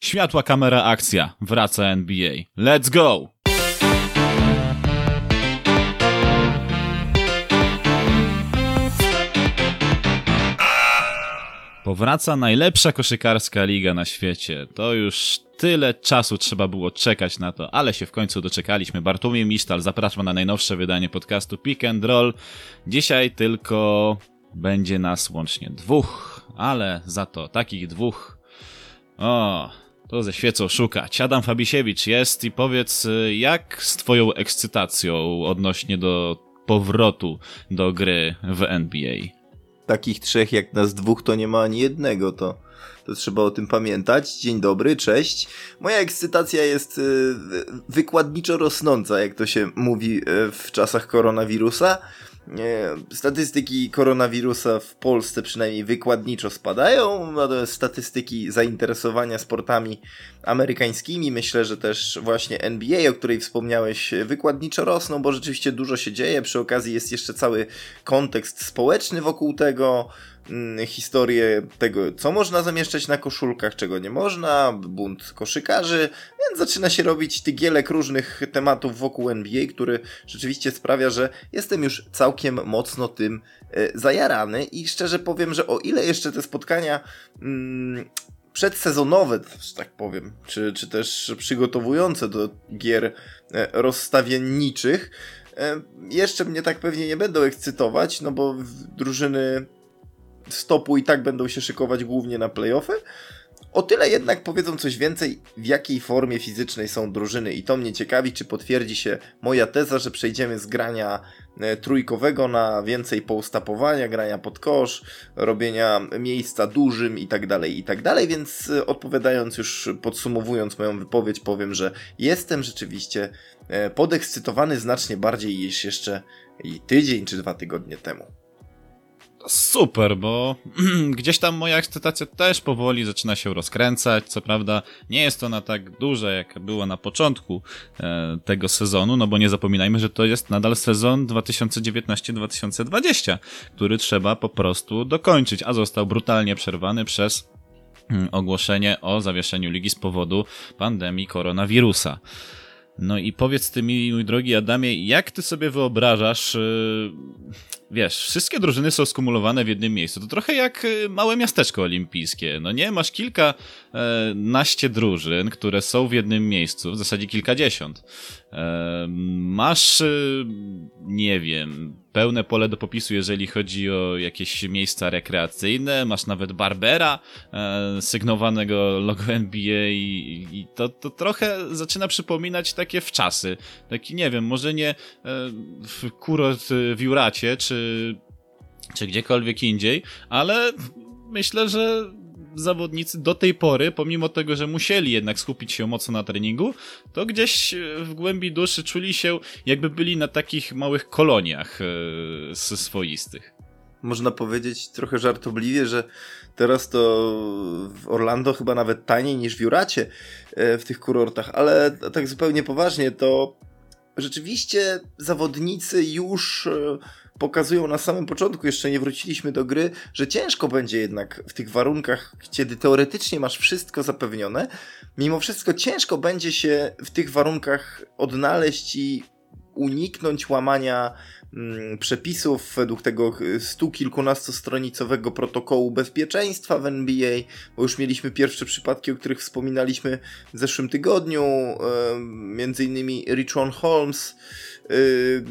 Światła, kamera, akcja. Wraca NBA. Let's go! Powraca najlepsza koszykarska liga na świecie. To już tyle czasu trzeba było czekać na to, ale się w końcu doczekaliśmy. Bartłomiej Misztal zapraszam na najnowsze wydanie podcastu Pick and Roll. Dzisiaj tylko będzie nas łącznie dwóch, ale za to takich dwóch. O, to ze świecą szukać. Adam Fabisiewicz jest i powiedz, jak z twoją ekscytacją odnośnie do powrotu do gry w NBA? Takich trzech jak nas dwóch to nie ma ani jednego, to, to trzeba o tym pamiętać. Dzień dobry, cześć. Moja ekscytacja jest y, wykładniczo rosnąca, jak to się mówi y, w czasach koronawirusa. Statystyki koronawirusa w Polsce przynajmniej wykładniczo spadają, natomiast statystyki zainteresowania sportami amerykańskimi, myślę, że też właśnie NBA, o której wspomniałeś, wykładniczo rosną, bo rzeczywiście dużo się dzieje. Przy okazji jest jeszcze cały kontekst społeczny wokół tego, historię tego, co można zamieszczać na koszulkach, czego nie można, bunt koszykarzy, więc zaczyna się robić tygielek różnych tematów wokół NBA, który rzeczywiście sprawia, że jestem już całkiem mocno tym e, zajarany i szczerze powiem, że o ile jeszcze te spotkania mm, przedsezonowe, że tak powiem, czy, czy też przygotowujące do gier e, rozstawienniczych, e, jeszcze mnie tak pewnie nie będą ekscytować, no bo drużyny stopu i tak będą się szykować głównie na playoffy. O tyle jednak powiedzą coś więcej, w jakiej formie fizycznej są drużyny. I to mnie ciekawi, czy potwierdzi się moja teza, że przejdziemy z grania e, trójkowego na więcej poustapowania, grania pod kosz, robienia miejsca dużym i tak dalej, i tak dalej, więc e, odpowiadając już, podsumowując moją wypowiedź, powiem, że jestem rzeczywiście e, podekscytowany znacznie bardziej niż jeszcze tydzień czy dwa tygodnie temu super, bo gdzieś tam moja ekscytacja też powoli zaczyna się rozkręcać. Co prawda nie jest ona tak duża, jak była na początku e, tego sezonu, no bo nie zapominajmy, że to jest nadal sezon 2019-2020, który trzeba po prostu dokończyć, a został brutalnie przerwany przez mm, ogłoszenie o zawieszeniu ligi z powodu pandemii koronawirusa. No i powiedz ty mi, mój drogi Adamie, jak ty sobie wyobrażasz, yy, wiesz, wszystkie drużyny są skumulowane w jednym miejscu. To trochę jak y, małe miasteczko olimpijskie. No nie, masz kilka e, naście drużyn, które są w jednym miejscu, w zasadzie kilkadziesiąt. E, masz, y, nie wiem, pełne pole do popisu, jeżeli chodzi o jakieś miejsca rekreacyjne. Masz nawet Barbera, e, sygnowanego logo NBA i, i, to, to trochę zaczyna przypominać takie wczasy. Taki, nie wiem, może nie e, kurort w Juracie, czy, czy gdziekolwiek indziej, ale myślę, że zawodnicy do tej pory, pomimo tego, że musieli jednak skupić się mocno na treningu, to gdzieś w głębi duszy czuli się, jakby byli na takich małych koloniach e, swoistych. Można powiedzieć trochę żartobliwie, że teraz to w Orlando chyba nawet taniej niż w Juracie e, w tych kurortach, ale tak zupełnie poważnie to rzeczywiście zawodnicy już e, pokazują na samym początku, jeszcze nie wróciliśmy do gry, że ciężko będzie jednak w tych warunkach, kiedy teoretycznie masz wszystko zapewnione, mimo wszystko ciężko będzie się w tych warunkach odnaleźć i uniknąć łamania mm, przepisów według tego stu kilkunastostronicowego protokołu bezpieczeństwa w NBA, bo już mieliśmy pierwsze przypadki, o których wspominaliśmy w zeszłym tygodniu, yy, między innymi Richon Holmes, Yy,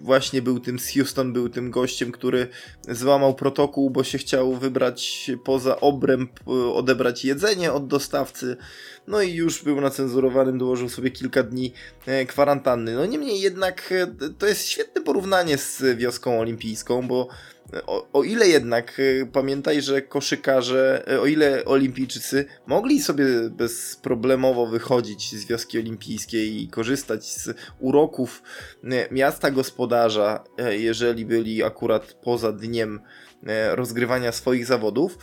właśnie był tym z Houston, był tym gościem, który złamał protokół, bo się chciał wybrać poza obręb, yy, odebrać jedzenie od dostawcy. No i już był na cenzurowanym, dołożył sobie kilka dni e, kwarantanny. No niemniej jednak e, to jest świetne porównanie z wioską olimpijską, bo o, o, ile jednak y, pamiętaj, że koszykarze, y, o ile olimpijczycy mogli sobie bezproblemowo wychodzić z wioski olimpijskiej i korzystać z uroków y, miasta gospodarza, jeżeli byli akurat poza dniem rozgrywania swoich zawodów,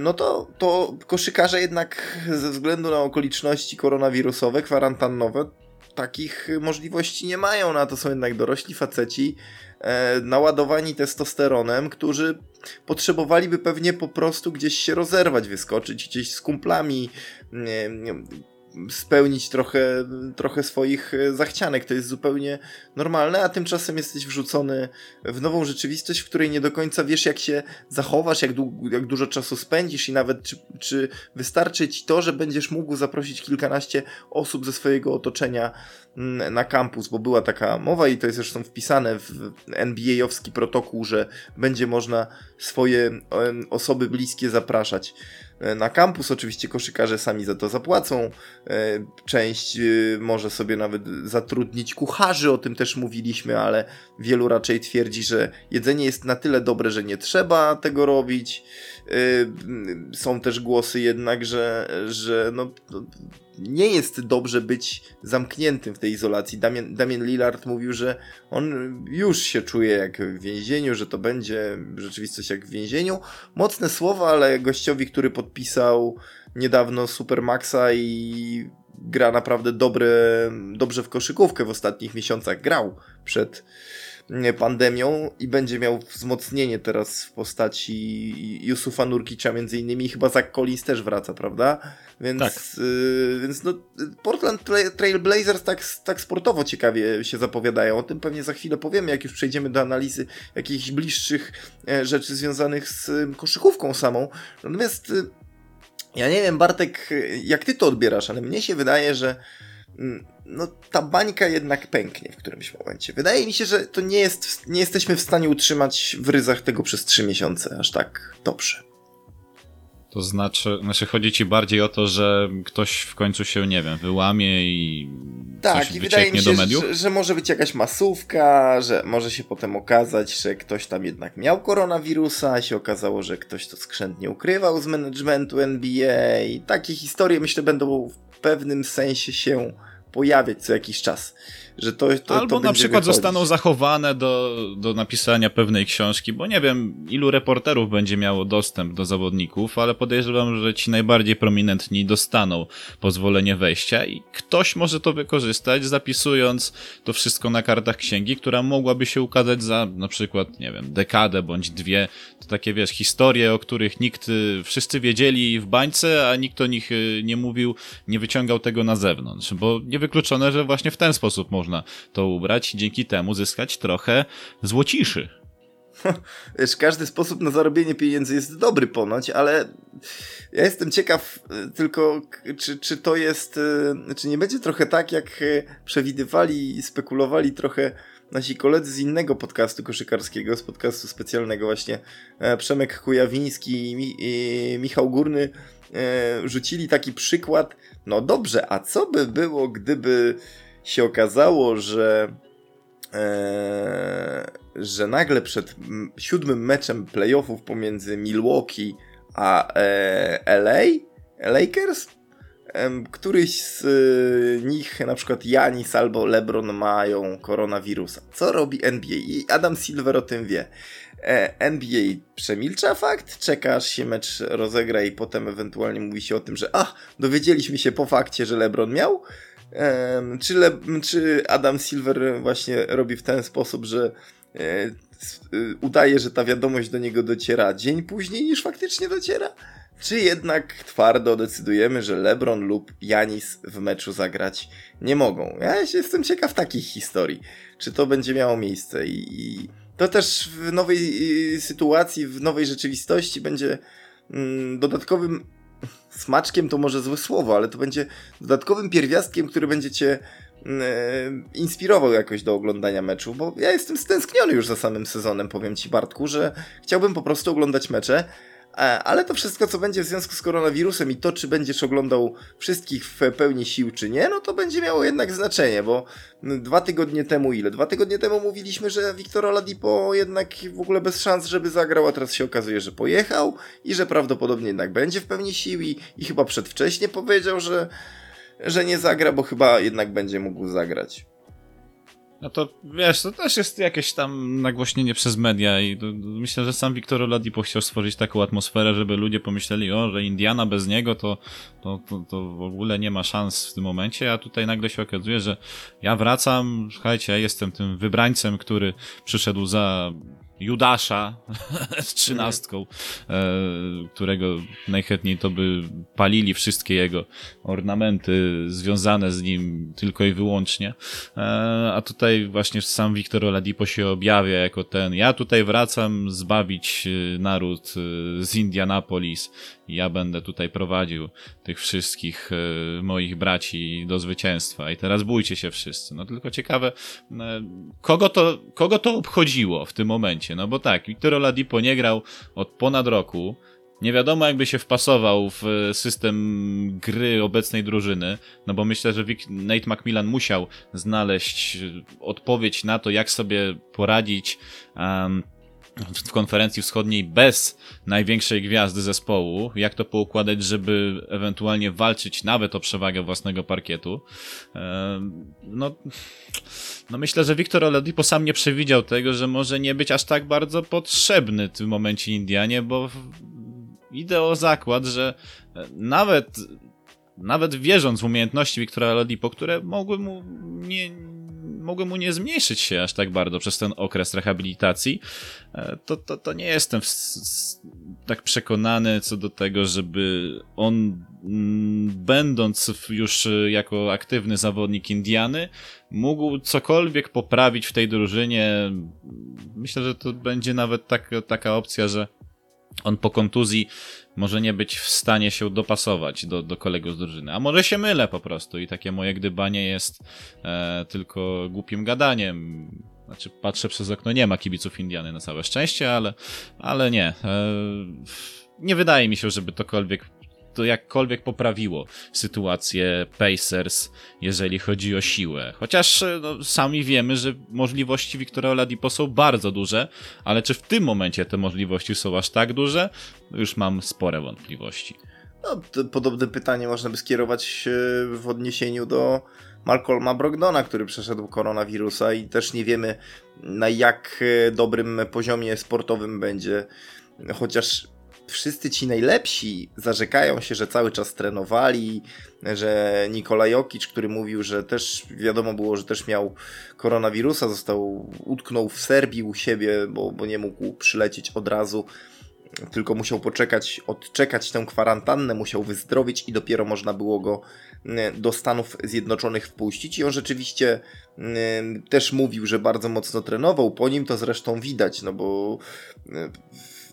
no to, to koszykarze jednak ze względu na okoliczności koronawirusowe, kwarantannowe, takich możliwości nie mają, no to są jednak dorośli faceci, e, naładowani testosteronem, którzy potrzebowaliby pewnie po prostu gdzieś się rozerwać, wyskoczyć gdzieś z kumplami, nie, nie, spełnić trochę, trochę swoich e, zachcianek. To jest zupełnie normalne, a tymczasem jesteś wrzucony w nową rzeczywistość, w której nie do końca wiesz, jak się zachowasz, jak, du jak dużo czasu spędzisz i nawet czy, czy wystarczy ci to, że będziesz mógł zaprosić kilkanaście osób ze swojego otoczenia mm, na kampus, bo była taka mowa i to jest zresztą wpisane w NBA-owski protokół, że będzie można swoje osoby bliskie zapraszać. E, na kampus. Oczywiście koszykarze sami za to zapłacą. E, część e, może sobie nawet zatrudnić kucharzy, o tym też mówiliśmy, ale wielu raczej twierdzi, że jedzenie jest na tyle dobre, że nie trzeba tego robić. Są też głosy jednak, że, że no, no nie jest dobrze być zamkniętym w tej izolacji. Damien, Damien Lillard mówił, że on już się czuje jak w więzieniu, że to będzie rzeczywistość jak w więzieniu. Mocne słowa, ale gościowi, który podpisał niedawno Supermaxa i gra naprawdę dobre, dobrze w koszykówkę w ostatnich miesiącach, grał przed pandemią i będzie miał wzmocnienie teraz w postaci Yusufa Nurkicza między innymi. Chyba Zach Collins też wraca, prawda? Więc, tak. y, więc no, Portland Trail Blazers tak, tak sportowo ciekawie się zapowiadają. O tym pewnie za chwilę powiemy, jak już przejdziemy do analizy jakichś bliższych e, rzeczy związanych z koszykówką samą. Natomiast ja nie wiem, Bartek, jak ty to odbierasz, ale mnie się wydaje, że mm, no, ta bańka jednak pęknie w którymś momencie. Wydaje mi się, że to nie jest, nie jesteśmy w stanie utrzymać w ryzach tego przez trzy miesiące aż tak dobrze. To znaczy, znaczy chodzi ci bardziej o to, że ktoś w końcu się, nie wiem, wyłamie i tak, coś i wydaje mi się, do mediów? Że, że może być jakaś masówka, że może się potem okazać, że ktoś tam jednak miał koronawirusa, się okazało, że ktoś to skrzętnie ukrywał z managementu NBA i takie historie myślę będą w pewnym sensie się pojawiać co jakiś czas. Że to, to, Albo to na przykład wychodzić. zostaną zachowane do, do napisania pewnej książki, bo nie wiem, ilu reporterów będzie miało dostęp do zawodników, ale podejrzewam, że ci najbardziej prominentni dostaną pozwolenie wejścia i ktoś może to wykorzystać, zapisując to wszystko na kartach księgi, która mogłaby się ukazać za na przykład, nie wiem, dekadę bądź dwie. To takie, wiesz, historie, o których nikt, wszyscy wiedzieli w bańce, a nikt o nich y, nie mówił, nie wyciągał tego na zewnątrz, bo niewykluczone, że właśnie w ten sposób można to ubrać i dzięki temu zyskać trochę złociszy. Wiesz, każdy sposób na zarobienie pieniędzy jest dobry ponoć, ale ja jestem ciekaw y, tylko, czy, czy to jest, y, czy nie będzie trochę tak, jak y, przewidywali i spekulowali trochę nasi koledzy z innego podcastu koszykarskiego, z podcastu specjalnego właśnie e, Przemek Kujawiński i Michał Górny e, rzucili taki przykład, no dobrze, a co by było, gdyby się okazało, że e, że nagle przed siódmym meczem playoffów pomiędzy Milwaukee a e, LA, Lakers, któryś z e, nich, na przykład Janis albo LeBron mają koronawirusa. Co robi NBA? I Adam Silver o tym wie. E, NBA przemilcza fakt, czeka aż się mecz rozegra i potem ewentualnie mówi się o tym, że ach, dowiedzieliśmy się po fakcie, że LeBron miał, czy, Le, czy Adam Silver właśnie robi w ten sposób, że e, udaje, że ta wiadomość do niego dociera dzień później niż faktycznie dociera? Czy jednak twardo decydujemy, że LeBron lub Janis w meczu zagrać nie mogą? Ja jestem ciekaw takich historii. Czy to będzie miało miejsce i, to też w nowej sytuacji, w nowej rzeczywistości będzie mm, dodatkowym smaczkiem to może złe słowo, ale to będzie dodatkowym pierwiastkiem, który będzie cię mm, e, inspirował jakoś do oglądania meczu, bo ja jestem stęskniony już za samym sezonem, powiem ci Bartku, że chciałbym po prostu oglądać mecze, ale to wszystko, co będzie w związku z koronawirusem i to, czy będziesz oglądał wszystkich w pełni sił, czy nie, no to będzie miało jednak znaczenie, bo dwa tygodnie temu, ile? Dwa tygodnie temu mówiliśmy, że Wiktor Oladipo jednak w ogóle bez szans, żeby zagrał, a teraz się okazuje, że pojechał i że prawdopodobnie jednak będzie w pełni sił i, i chyba przedwcześnie powiedział, że, że nie zagra, bo chyba jednak będzie mógł zagrać. No to wiesz, to też jest jakieś tam nagłośnienie przez media i to, myślę, że sam Wiktor Oladipo chciał stworzyć taką atmosferę, żeby ludzie pomyśleli, o, że Indiana bez niego to, to, to, to w ogóle nie ma szans w tym momencie, a tutaj nagle się okazuje, że ja wracam, słuchajcie, ja jestem tym wybrańcem, który przyszedł za Judasza z trzynastką, e, którego najchętniej to by palili wszystkie jego ornamenty związane z nim tylko i wyłącznie. E, a tutaj właśnie sam Wiktor Oladipo się objawia jako ten, ja tutaj wracam zbawić e, naród z Indianapolis ja będę tutaj prowadził tych wszystkich e, moich braci do zwycięstwa. I teraz bójcie się wszyscy. No tylko ciekawe, e, kogo to, kogo to obchodziło w tym momencie, no bo tak, Victor Oladipo nie grał od ponad roku, nie wiadomo, jakby się wpasował w system gry obecnej drużyny, no bo myślę, że Nate McMillan musiał znaleźć odpowiedź na to, jak sobie poradzić um, w konferencji wschodniej bez największej gwiazdy zespołu, jak to poukładać, żeby ewentualnie walczyć nawet o przewagę własnego parkietu. No, no myślę, że Wiktor Oladipo sam nie przewidział tego, że może nie być aż tak bardzo potrzebny w tym momencie Indianie, bo idę o zakład, że nawet nawet wierząc w umiejętności Wiktora Oladipo, które mogły mu nie, mogły mu nie zmniejszyć się aż tak bardzo przez ten okres rehabilitacji, e, to, to, to nie jestem w, tak przekonany co do tego, żeby on, mm, będąc już jako aktywny zawodnik Indiany, mógł cokolwiek poprawić w tej drużynie. Myślę, że to będzie nawet tak, taka opcja, że on po kontuzji może nie być w stanie się dopasować do, do kolegów z drużyny. A może się mylę po prostu i takie moje gdybanie jest e, tylko głupim gadaniem. Znaczy, patrzę przez okno, nie ma kibiców Indiany na całe szczęście, ale, ale nie. E, nie wydaje mi się, żeby tokolwiek to jakkolwiek poprawiło sytuację Pacers, jeżeli chodzi o siłę. Chociaż e, no, sami wiemy, że możliwości Wiktora Oladipo są bardzo duże, ale czy w tym momencie te możliwości są aż tak duże? Już mam spore wątpliwości. No, podobne pytanie można by skierować w odniesieniu do Malcolma Brogdona, który przeszedł koronawirusa i też nie wiemy na jak e, dobrym poziomie sportowym będzie. Chociaż wszyscy ci najlepsi zarzekają się, że cały czas trenowali, że Nikola Jokic, który mówił, że też wiadomo było, że też miał koronawirusa, został, utknął w Serbii u siebie, bo, bo nie mógł przylecieć od razu, tylko musiał poczekać, odczekać tę kwarantannę, musiał wyzdrowieć i dopiero można było go mm, do Stanów Zjednoczonych wpuścić. I on rzeczywiście mm, też mówił, że bardzo mocno trenował. Po nim to zresztą widać, no bo mm,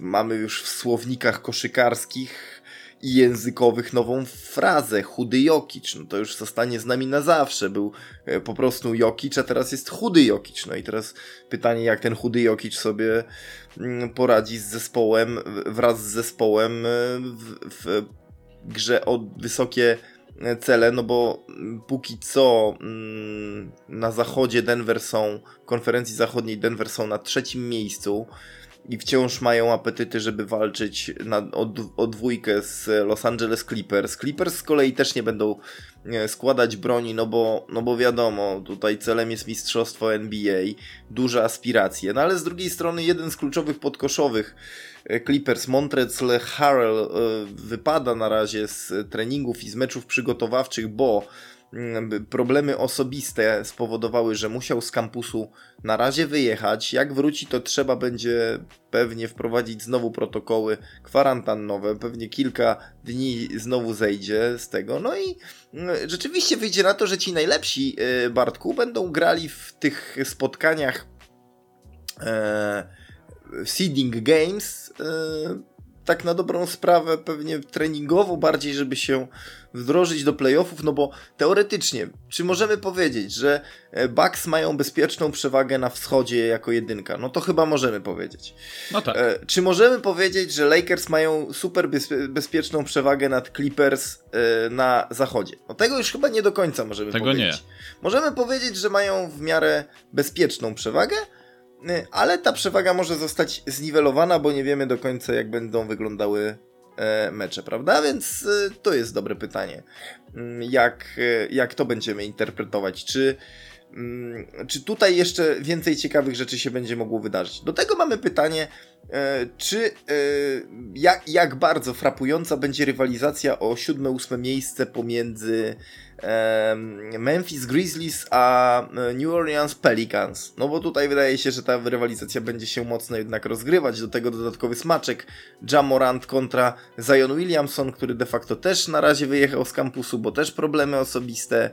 mamy już w słownikach koszykarskich i językowych nową frazę, chudy Jokic, no to już zostanie z nami na zawsze, był e, po prostu Jokic, a teraz jest chudy Jokic, no i teraz pytanie, jak ten chudy Jokic sobie mm, poradzi z zespołem, wraz z zespołem e, w, w grze o wysokie cele, no bo póki co mm, na zachodzie Denver są, konferencji zachodniej Denver są na trzecim miejscu, i wciąż mają apetyty, żeby walczyć na, o, o dwójkę z Los Angeles Clippers. Clippers z kolei też nie będą składać broni, no bo, no bo wiadomo, tutaj celem jest mistrzostwo NBA, duże aspiracje, no ale z drugiej strony jeden z kluczowych podkoszowych e, Clippers, Montrezl Harrell e, wypada na razie z treningów i z meczów przygotowawczych, bo problemy osobiste spowodowały, że musiał z kampusu na razie wyjechać. Jak wróci, to trzeba będzie pewnie wprowadzić znowu protokoły kwarantannowe. Pewnie kilka dni znowu zejdzie z tego. No i mm, rzeczywiście wyjdzie na to, że ci najlepsi, y, Bartku, będą grali w tych spotkaniach e, seeding games. Tak na dobrą sprawę, pewnie treningowo bardziej, żeby się wdrożyć do playoffów, no bo teoretycznie, czy możemy powiedzieć, że e, Bucks mają bezpieczną przewagę na wschodzie jako jedynka? No to chyba możemy powiedzieć. No tak. E, czy możemy powiedzieć, że Lakers mają super bezpieczną przewagę nad Clippers e, na zachodzie? No tego już chyba nie do końca możemy tego powiedzieć. Nie. Możemy powiedzieć, że mają w miarę bezpieczną przewagę, ale ta przewaga może zostać zniwelowana, bo nie wiemy do końca, jak będą wyglądały E, mecze, prawda? Więc e, to jest dobre pytanie. Mm, jak, e, jak to będziemy interpretować? Czy czy tutaj jeszcze więcej ciekawych rzeczy się będzie mogło wydarzyć. Do tego mamy pytanie, e, czy e, jak, jak bardzo frapująca będzie rywalizacja o 7-8 miejsce pomiędzy Memphis Grizzlies a e, New Orleans Pelicans. No bo tutaj wydaje się, że ta rywalizacja będzie się mocno jednak rozgrywać. Do tego dodatkowy smaczek Jamorant kontra Zion Williamson, który de facto też na razie wyjechał z kampusu, bo też problemy osobiste.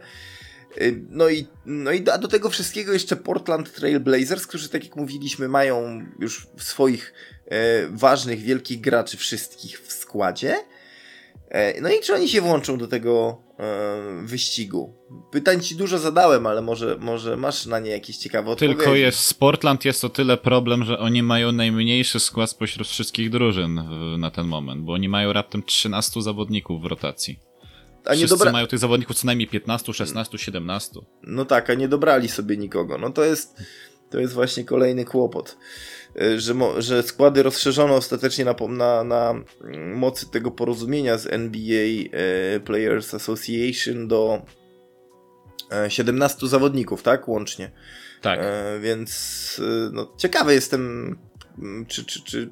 Y, no i, no i do, do tego wszystkiego jeszcze Portland Trail Blazers, którzy tak jak mówiliśmy mają już swoich e, ważnych, wielkich graczy wszystkich w składzie. E, no i czy oni się włączą do tego e, wyścigu? Pytań ci dużo zadałem, ale może, może masz na nie jakieś ciekawe odpowiedzi. Tylko jest, z Portland jest o tyle problem, że oni mają najmniejszy skład spośród wszystkich drużyn na ten moment, bo oni mają raptem 13 zawodników w rotacji. A nie dobra... mają tych zawodników co najmniej 15, 16, 17. No tak, a nie dobrali sobie nikogo. No to jest, to jest właśnie kolejny kłopot. E, że, że składy rozszerzono ostatecznie na, na, na mocy tego porozumienia z NBA e, Players Association do 17 e, zawodników, tak? Łącznie. Tak. więc no, ciekawy jestem, czy, czy, czy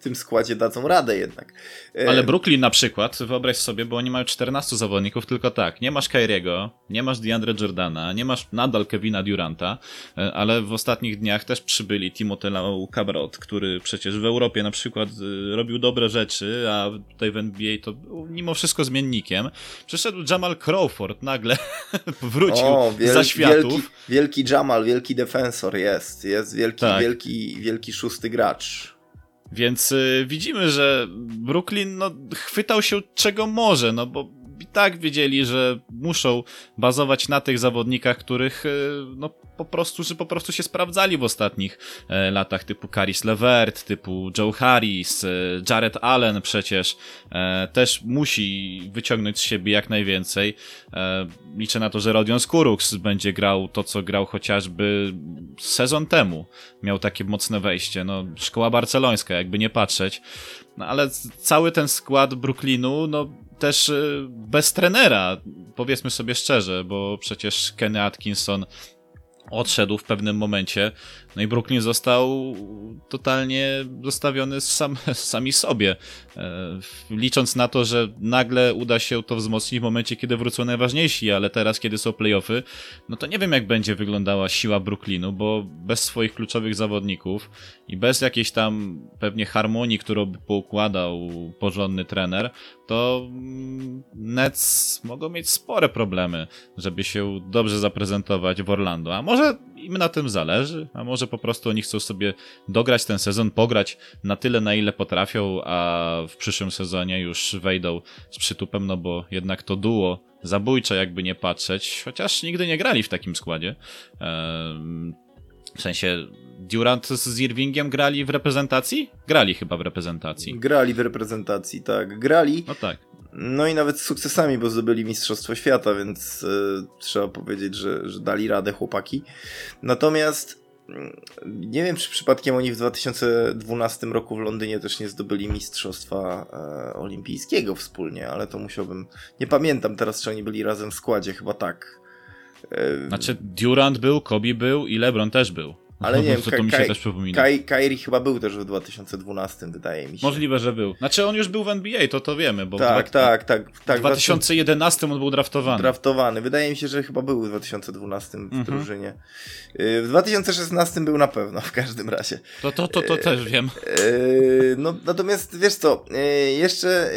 tym składzie dadzą radę jednak. E, ale Brooklyn na przykład, wyobraź sobie, bo oni mają 14 zawodników, tylko tak, nie masz Kyriego, nie masz DeAndre Jordana, nie masz nadal Kevina Duranta, e, ale w ostatnich dniach też przybyli Timothée Cabrot, który przecież w Europie na przykład e, robił dobre rzeczy, a tutaj w NBA to mimo wszystko zmiennikiem. Przyszedł Jamal Crawford nagle, wrócił o, wiel za światów. Wielki, wielki Jamal, wielki defensor jest, jest wielki, tak. wielki, wielki szósty gracz. Więc y, widzimy, że Brooklyn no, chwytał się czego może, no bo i tak wiedzieli, że muszą bazować na tych zawodnikach, których y, no, po prostu, że po prostu się sprawdzali w ostatnich e, latach, typu Caris Levert, typu Joe Harris, e, Jared Allen przecież e, też musi wyciągnąć z siebie jak najwięcej. Liczę na to, że Rodion Skurux będzie grał to, co grał chociażby sezon temu. Miał takie mocne wejście. No, szkoła barcelońska, jakby nie patrzeć. No, ale cały ten skład Brooklynu, no też bez trenera, powiedzmy sobie szczerze, bo przecież Kenny Atkinson odszedł w pewnym momencie. No i Brooklyn został totalnie zostawiony sam, sami sobie. E, licząc na to, że nagle uda się to wzmocnić w momencie, kiedy wrócą najważniejsi, ale teraz, kiedy są playoffy, no to nie wiem, jak będzie wyglądała siła Brooklynu, bo bez swoich kluczowych zawodników i bez jakiejś tam pewnie harmonii, którą by poukładał porządny trener, to mm, Nets mogą mieć spore problemy, żeby się dobrze zaprezentować w Orlando. A może im na tym zależy, a może po prostu oni chcą sobie dograć ten sezon, pograć na tyle, na ile potrafią, a w przyszłym sezonie już wejdą z przytupem, no bo jednak to duo zabójcze, jakby nie patrzeć, chociaż nigdy nie grali w takim składzie. W sensie Durant z Irvingiem grali w reprezentacji? Grali chyba w reprezentacji. Grali w reprezentacji, tak. Grali. No tak. No i nawet z sukcesami, bo zdobyli Mistrzostwo Świata, więc y, trzeba powiedzieć, że, że dali radę chłopaki. Natomiast mm, nie wiem, czy przypadkiem oni w 2012 roku w Londynie też nie zdobyli Mistrzostwa e, Olimpijskiego wspólnie, ale to musiałbym. Nie pamiętam teraz, czy oni byli razem w składzie, chyba tak. E, znaczy, Durant był, Kobe był i LeBron też był. Ale nie wiem, to, mi się też przypomina. Kai, Kairi chyba był też w 2012, wydaje mi się. Możliwe, że był. Znaczy on już był w NBA, to to wiemy. Bo tak, w, tak, tak, tak. W 2011 on był draftowany. Draftowany. Wydaje mi się, że chyba był w 2012 w mhm. drużynie. Y, w 2016 był na pewno, w każdym razie. To, to, to, to y, też wiem. Y, no, natomiast wiesz co, jeszcze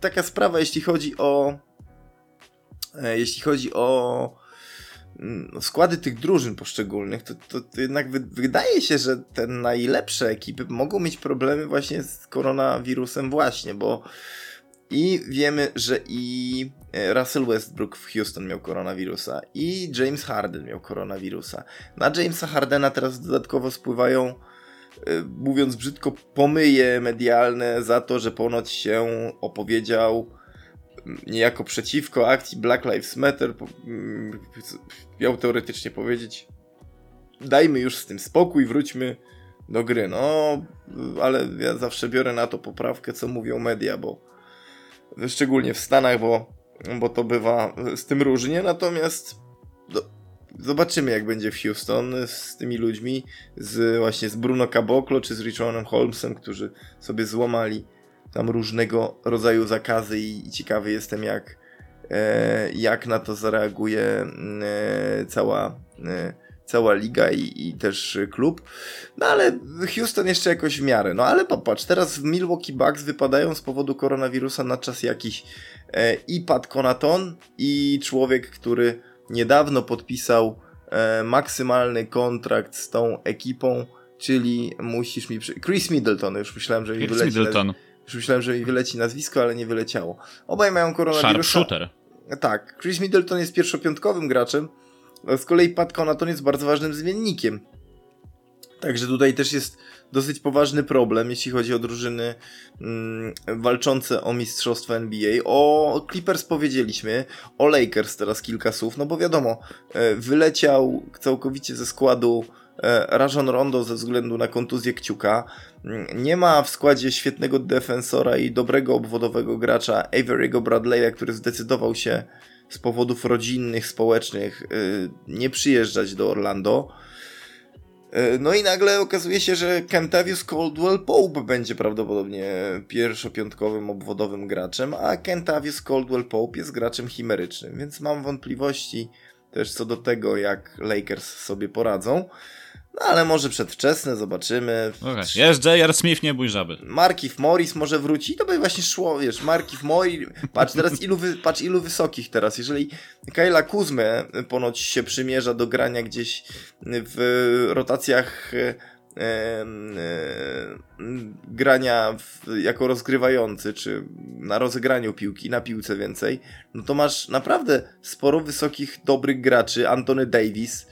taka sprawa, jeśli chodzi o jeśli chodzi o no, składy tych drużyn poszczególnych, to, to, to jednak wy, wydaje się, że te najlepsze ekipy mogą mieć problemy właśnie z koronawirusem właśnie, bo i wiemy, że i e, Russell Westbrook w Houston miał koronawirusa i James Harden miał koronawirusa. Na Jamesa Hardena teraz dodatkowo spływają e, mówiąc brzydko, pomyje medialne za to, że ponoć się opowiedział niejako przeciwko akcji Black Lives Matter mm, miał teoretycznie powiedzieć dajmy już z tym spokój, wróćmy do gry. No, ale ja zawsze biorę na to poprawkę, co mówią media, bo szczególnie w Stanach, bo, bo to bywa z tym różnie, natomiast do, zobaczymy jak będzie w Houston z tymi ludźmi, z właśnie z Bruno Caboclo czy z Richonem Holmesem, którzy sobie złamali tam różnego rodzaju zakazy i, i ciekawy jestem jak, e, jak na to zareaguje mm, e, cała, e, cała liga i, i też klub. No ale Houston jeszcze jakoś w miarę. No ale popatrz, teraz w Milwaukee Bucks wypadają z powodu koronawirusa na czas jakiś e, i Pat Conaton i człowiek, który niedawno podpisał e, maksymalny kontrakt z tą ekipą, czyli musisz mi... Przy... Chris Middleton, już myślałem, że mi Chris. Middleton. Już myślałem, że mi wyleci nazwisko, ale nie wyleciało. Obaj mają koronawirusa. Sharpshooter. Tak, Chris Middleton jest pierwszopiątkowym graczem, z kolei Pat Conaton jest bardzo ważnym zmiennikiem. Także tutaj też jest dosyć poważny problem, jeśli chodzi o drużyny mm, walczące o mistrzostwo NBA. O Clippers powiedzieliśmy, o Lakers teraz kilka słów, no bo wiadomo, e, wyleciał całkowicie ze składu Rajon Rondo ze względu na kontuzję kciuka. Mm, Nie ma w składzie świetnego defensora i dobrego obwodowego gracza Avery'ego Bradley'a, który zdecydował się z powodów rodzinnych, społecznych y, nie przyjeżdżać do Orlando. Y, No i nagle okazuje się, że Kentavious Caldwell Pope będzie prawdopodobnie pierwszopiątkowym obwodowym graczem, a Kentavious Caldwell Pope jest graczem chimerycznym, więc mam wątpliwości też co do tego, jak Lakers sobie poradzą. No ale może przedwczesne, zobaczymy. Okay. Jest J.R. Smith, nie bój żaby. Markif Morris może wróci, to by właśnie szło, wiesz, Markif Morris, patrz teraz ilu, wy, patrz ilu wysokich teraz, jeżeli Kayla Kuzmę ponoć się przymierza do grania gdzieś w rotacjach e, e, grania w, jako rozgrywający, czy na rozegraniu piłki, na piłce więcej, no to masz naprawdę sporo wysokich, dobrych graczy, Antony Davis,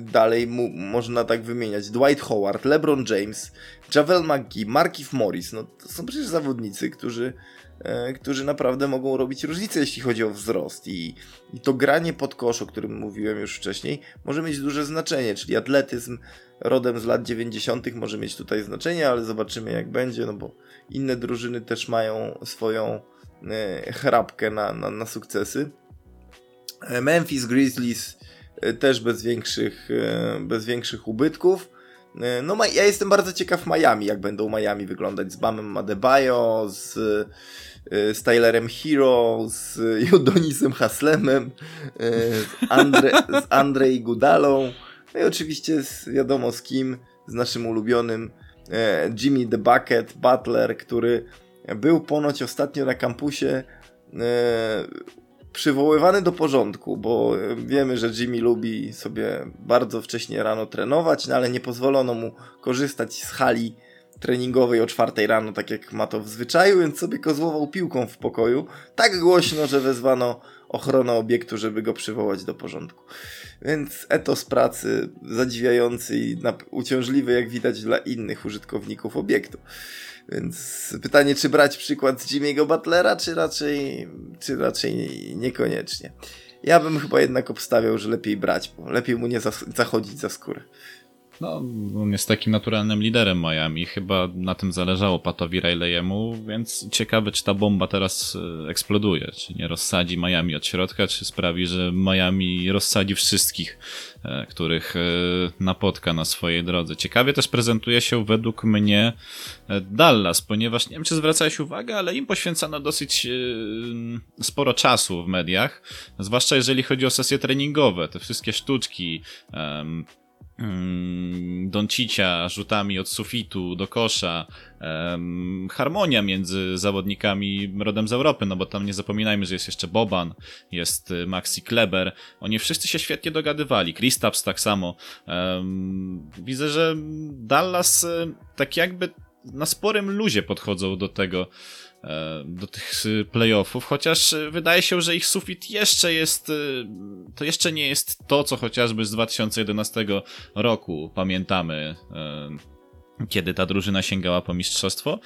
dalej mu, można tak wymieniać. Dwight Howard, LeBron James, Javel McGee, Markif Morris. No, to są przecież zawodnicy, którzy, e, którzy naprawdę mogą robić różnicę, jeśli chodzi o wzrost. I, I to granie pod kosz, o którym mówiłem już wcześniej, może mieć duże znaczenie, czyli atletyzm rodem z lat 90. może mieć tutaj znaczenie, ale zobaczymy jak będzie, no bo inne drużyny też mają swoją e, chrapkę na, na, na sukcesy. Memphis Grizzlies też bez większych, e, bez większych ubytków. E, No, ja jestem bardzo ciekaw Miami, jak będą Miami wyglądać z Bamem Adebayo, z, e, z Tylerem Hero, z Jodonisem Haslemem, z, Andre, z Andrej Gudalą, no i oczywiście z, wiadomo z kim, z naszym ulubionym Jimmy the Bucket, Butler, który był ponoć ostatnio na kampusie przywoływany do porządku, bo wiemy, że Jimmy lubi sobie bardzo wcześnie rano trenować, no ale nie pozwolono mu korzystać z hali treningowej o czwartej rano, tak jak ma to w zwyczaju, więc sobie kozłował piłką w pokoju, tak głośno, że wezwano ochronę obiektu, żeby go przywołać do porządku. Więc etos pracy zadziwiający i uciążliwy, jak widać, dla innych użytkowników obiektu. Więc pytanie, czy brać przykład z Jimmy'ego Butlera, czy raczej, czy raczej niekoniecznie. Ja bym chyba jednak obstawiał, że lepiej brać, bo lepiej mu nie zachodzić za skórę. No, on jest takim naturalnym liderem Miami. Chyba na tym zależało Patowi Riley'emu, więc ciekawe, czy ta bomba teraz e, eksploduje. Czy nie rozsadzi Miami od środka, czy sprawi, że Miami rozsadzi wszystkich, e, których e, napotka na swojej drodze. Ciekawie też prezentuje się według mnie Dallas, ponieważ nie wiem, czy zwracałeś uwagę, ale im poświęcano dosyć sporo czasu w mediach, zwłaszcza jeżeli chodzi o sesje treningowe, te wszystkie sztuczki, Doncicia rzutami od sufitu do kosza, harmonia między zawodnikami rodem z Europy, no bo tam nie zapominajmy, że jest jeszcze Boban, jest y, Maxi Kleber, oni wszyscy się świetnie dogadywali, Kristaps tak samo. Widzę, że Dallas y, tak jakby na sporym luzie podchodzą do tego, do tych playoffów, chociaż wydaje się, że ich sufit jeszcze jest, e, to jeszcze nie jest to, co chociażby z 2011 roku pamiętamy, e, kiedy ta drużyna sięgała po mistrzostwo.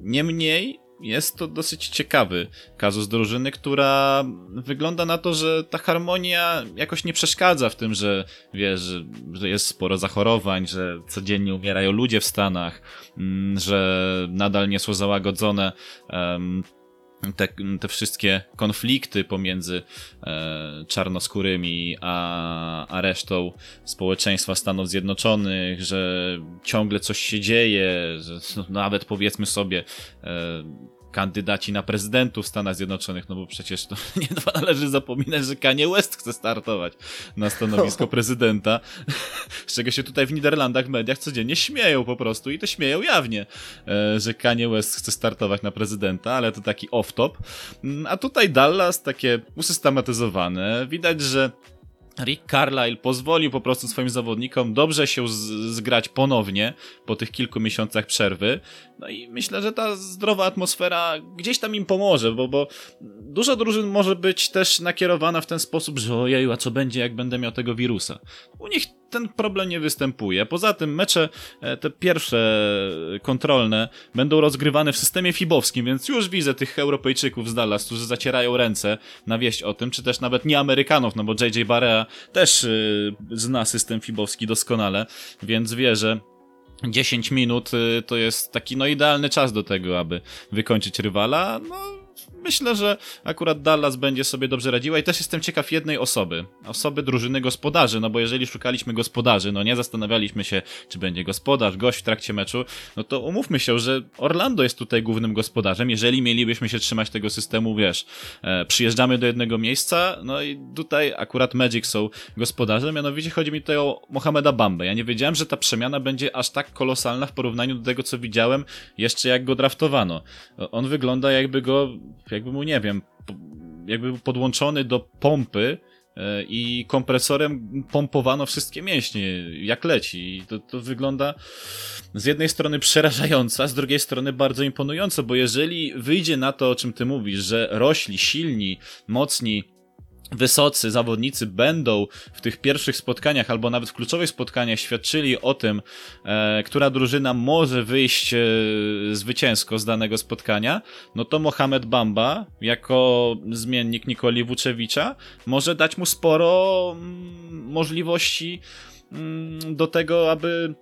Niemniej jest to dosyć ciekawy kazus drużyny, która wygląda na to, że ta harmonia jakoś nie przeszkadza w tym, że wiesz, że, jest sporo zachorowań, że codziennie umierają ludzie w Stanach, mm, że nadal nie są załagodzone um, te, te wszystkie konflikty pomiędzy e, czarnoskórymi a, a resztą społeczeństwa Stanów Zjednoczonych, że ciągle coś się dzieje, że no, nawet powiedzmy sobie e, kandydaci na prezydentów w Stanach Zjednoczonych, no bo przecież to nie należy zapominać, że Kanye West chce startować na stanowisko prezydenta, z czego się tutaj w Niderlandach w mediach codziennie śmieją po prostu i to śmieją jawnie, e, że Kanye West chce startować na prezydenta, ale to taki off-top. Mm, a tutaj Dallas takie usystematyzowane, widać, że Rick Carlisle pozwolił po prostu swoim zawodnikom dobrze się zgrać ponownie po tych kilku miesiącach przerwy. No i myślę, że ta zdrowa atmosfera gdzieś tam im pomoże, bo, bo dużo drużyn może być też nakierowana w ten sposób, że ojeju, a co będzie, jak będę miał tego wirusa. U nich ten problem nie występuje. Poza tym mecze, e, te pierwsze kontrolne, będą rozgrywane w systemie fibowskim, więc już widzę tych Europejczyków z Dallas, którzy zacierają ręce na wieść o tym, czy też nawet nie Amerykanów, no bo JJ Barea też yy, zna system fibowski doskonale, więc wie, że 10 minut to jest taki no idealny czas do tego, aby wykończyć rywala. No myślę, że akurat Dallas będzie sobie dobrze radziła i też jestem ciekaw jednej osoby, osoby drużyny gospodarzy, no bo jeżeli szukaliśmy gospodarzy, no nie zastanawialiśmy się, czy będzie gospodarz, gość w trakcie meczu, no to umówmy się, że Orlando jest tutaj głównym gospodarzem, jeżeli mielibyśmy się trzymać tego systemu, wiesz, e, przyjeżdżamy do jednego miejsca, no i tutaj akurat Magic są gospodarzem, mianowicie chodzi mi tutaj o Mohameda Bambę. Ja nie wiedziałem, że ta przemiana będzie aż tak kolosalna w porównaniu do tego, co widziałem jeszcze jak go draftowano. On wygląda jakby go mu, nie wiem, jakby był podłączony do pompy e, i kompresorem pompowano wszystkie mięśnie, jak leci. I to, to wygląda z jednej strony przerażająco, a z drugiej strony bardzo imponująco, bo jeżeli wyjdzie na to, o czym ty mówisz, że rośli, silni, mocni, wysocy zawodnicy będą w tych pierwszych spotkaniach albo nawet w kluczowych spotkaniach świadczyli o tym, e, która drużyna może wyjść e, zwycięsko z danego spotkania, no to Mohamed Bamba jako zmiennik Nikoli Wuczewicza może dać mu sporo mm, możliwości mm, do tego, aby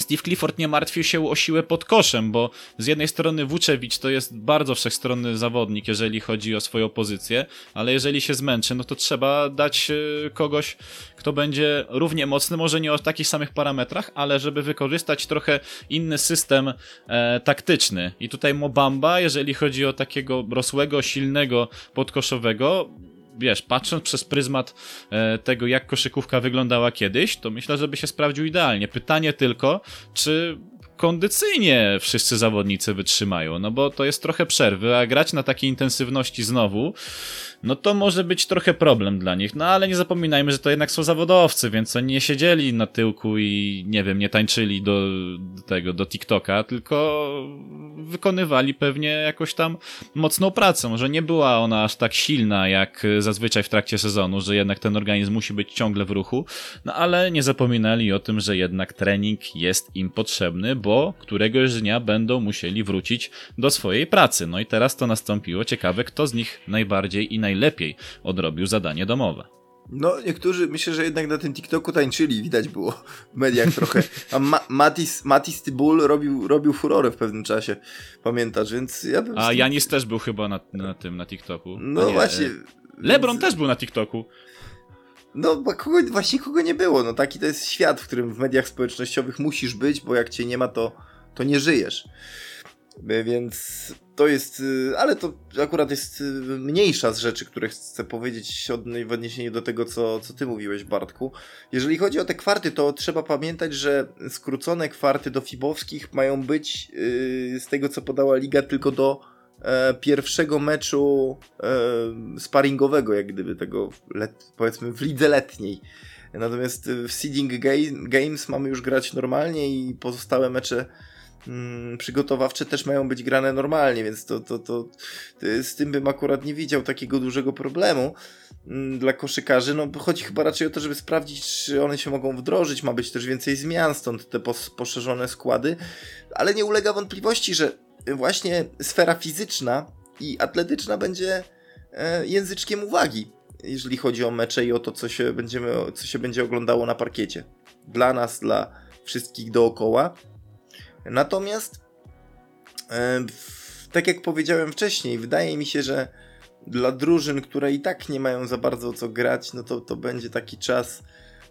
Steve Clifford nie martwił się o siłę pod koszem, bo z jednej strony Vucevic to jest bardzo wszechstronny zawodnik, jeżeli chodzi o swoją pozycję, ale jeżeli się zmęczy, no to trzeba dać e, kogoś, kto będzie równie mocny, może nie o takich samych parametrach, ale żeby wykorzystać trochę inny system e, taktyczny. I tutaj Mobamba, jeżeli chodzi o takiego rosłego, silnego podkoszowego, wiesz, patrząc przez pryzmat e, tego, jak koszykówka wyglądała kiedyś, to myślę, że by się sprawdził idealnie. Pytanie tylko, czy kondycyjnie wszyscy zawodnicy wytrzymają, no bo to jest trochę przerwy, a grać na takiej intensywności znowu, no to może być trochę problem dla nich. No ale nie zapominajmy, że to jednak są zawodowcy, więc oni nie siedzieli na tyłku i nie wiem, nie tańczyli do, do tego, do TikToka, tylko wykonywali pewnie jakoś tam mocną pracę. Może nie była ona aż tak silna jak zazwyczaj w trakcie sezonu, że jednak ten organizm musi być ciągle w ruchu, no ale nie zapominali o tym, że jednak trening jest im potrzebny, bo któregoś dnia będą musieli wrócić do swojej pracy. No i teraz to nastąpiło. Ciekawe, kto z nich najbardziej i najlepiej najlepiej odrobił zadanie domowe. No, niektórzy myślę, że jednak na tym TikToku tańczyli, widać było w mediach trochę. A Ma Matis, Matis Tybul robił, robił furorę w pewnym czasie, pamiętasz, więc ja bym... A Janis też był chyba na, na tym, na TikToku. No nie, właśnie. E, Lebron więc... też był na TikToku. No, kogo, właśnie kogo nie było. No, taki to jest świat, w którym w mediach społecznościowych musisz być, bo jak cię nie ma, to, to nie żyjesz. Więc to jest, y, ale to akurat jest y, mniejsza z rzeczy, które chcę powiedzieć w odniesieniu do tego, co, co ty mówiłeś, Bartku. Jeżeli chodzi o te kwarty, to trzeba pamiętać, że skrócone kwarty do fibowskich mają być yy, z tego, co podała liga, tylko do e, pierwszego meczu e, sparingowego, jak gdyby tego, powiedzmy, w lidze letniej. Natomiast w seeding games mamy już grać normalnie i pozostałe mecze mm, przygotowawcze też mają być grane normalnie, więc to, to, to, z tym bym akurat nie widział takiego dużego problemu mm, dla koszykarzy. No, chodzi chyba raczej o to, żeby sprawdzić, czy one się mogą wdrożyć. Ma być też więcej zmian, stąd te pos poszerzone składy, ale nie ulega wątpliwości, że właśnie sfera fizyczna i atletyczna będzie e, języczkiem uwagi, jeżeli chodzi o mecze i o to, co się, będziemy, co się będzie oglądało na parkiecie. Dla nas, dla wszystkich dookoła. Natomiast tak jak powiedziałem wcześniej, wydaje mi się, że dla drużyn, które i tak nie mają za bardzo co grać, no to, to będzie taki czas,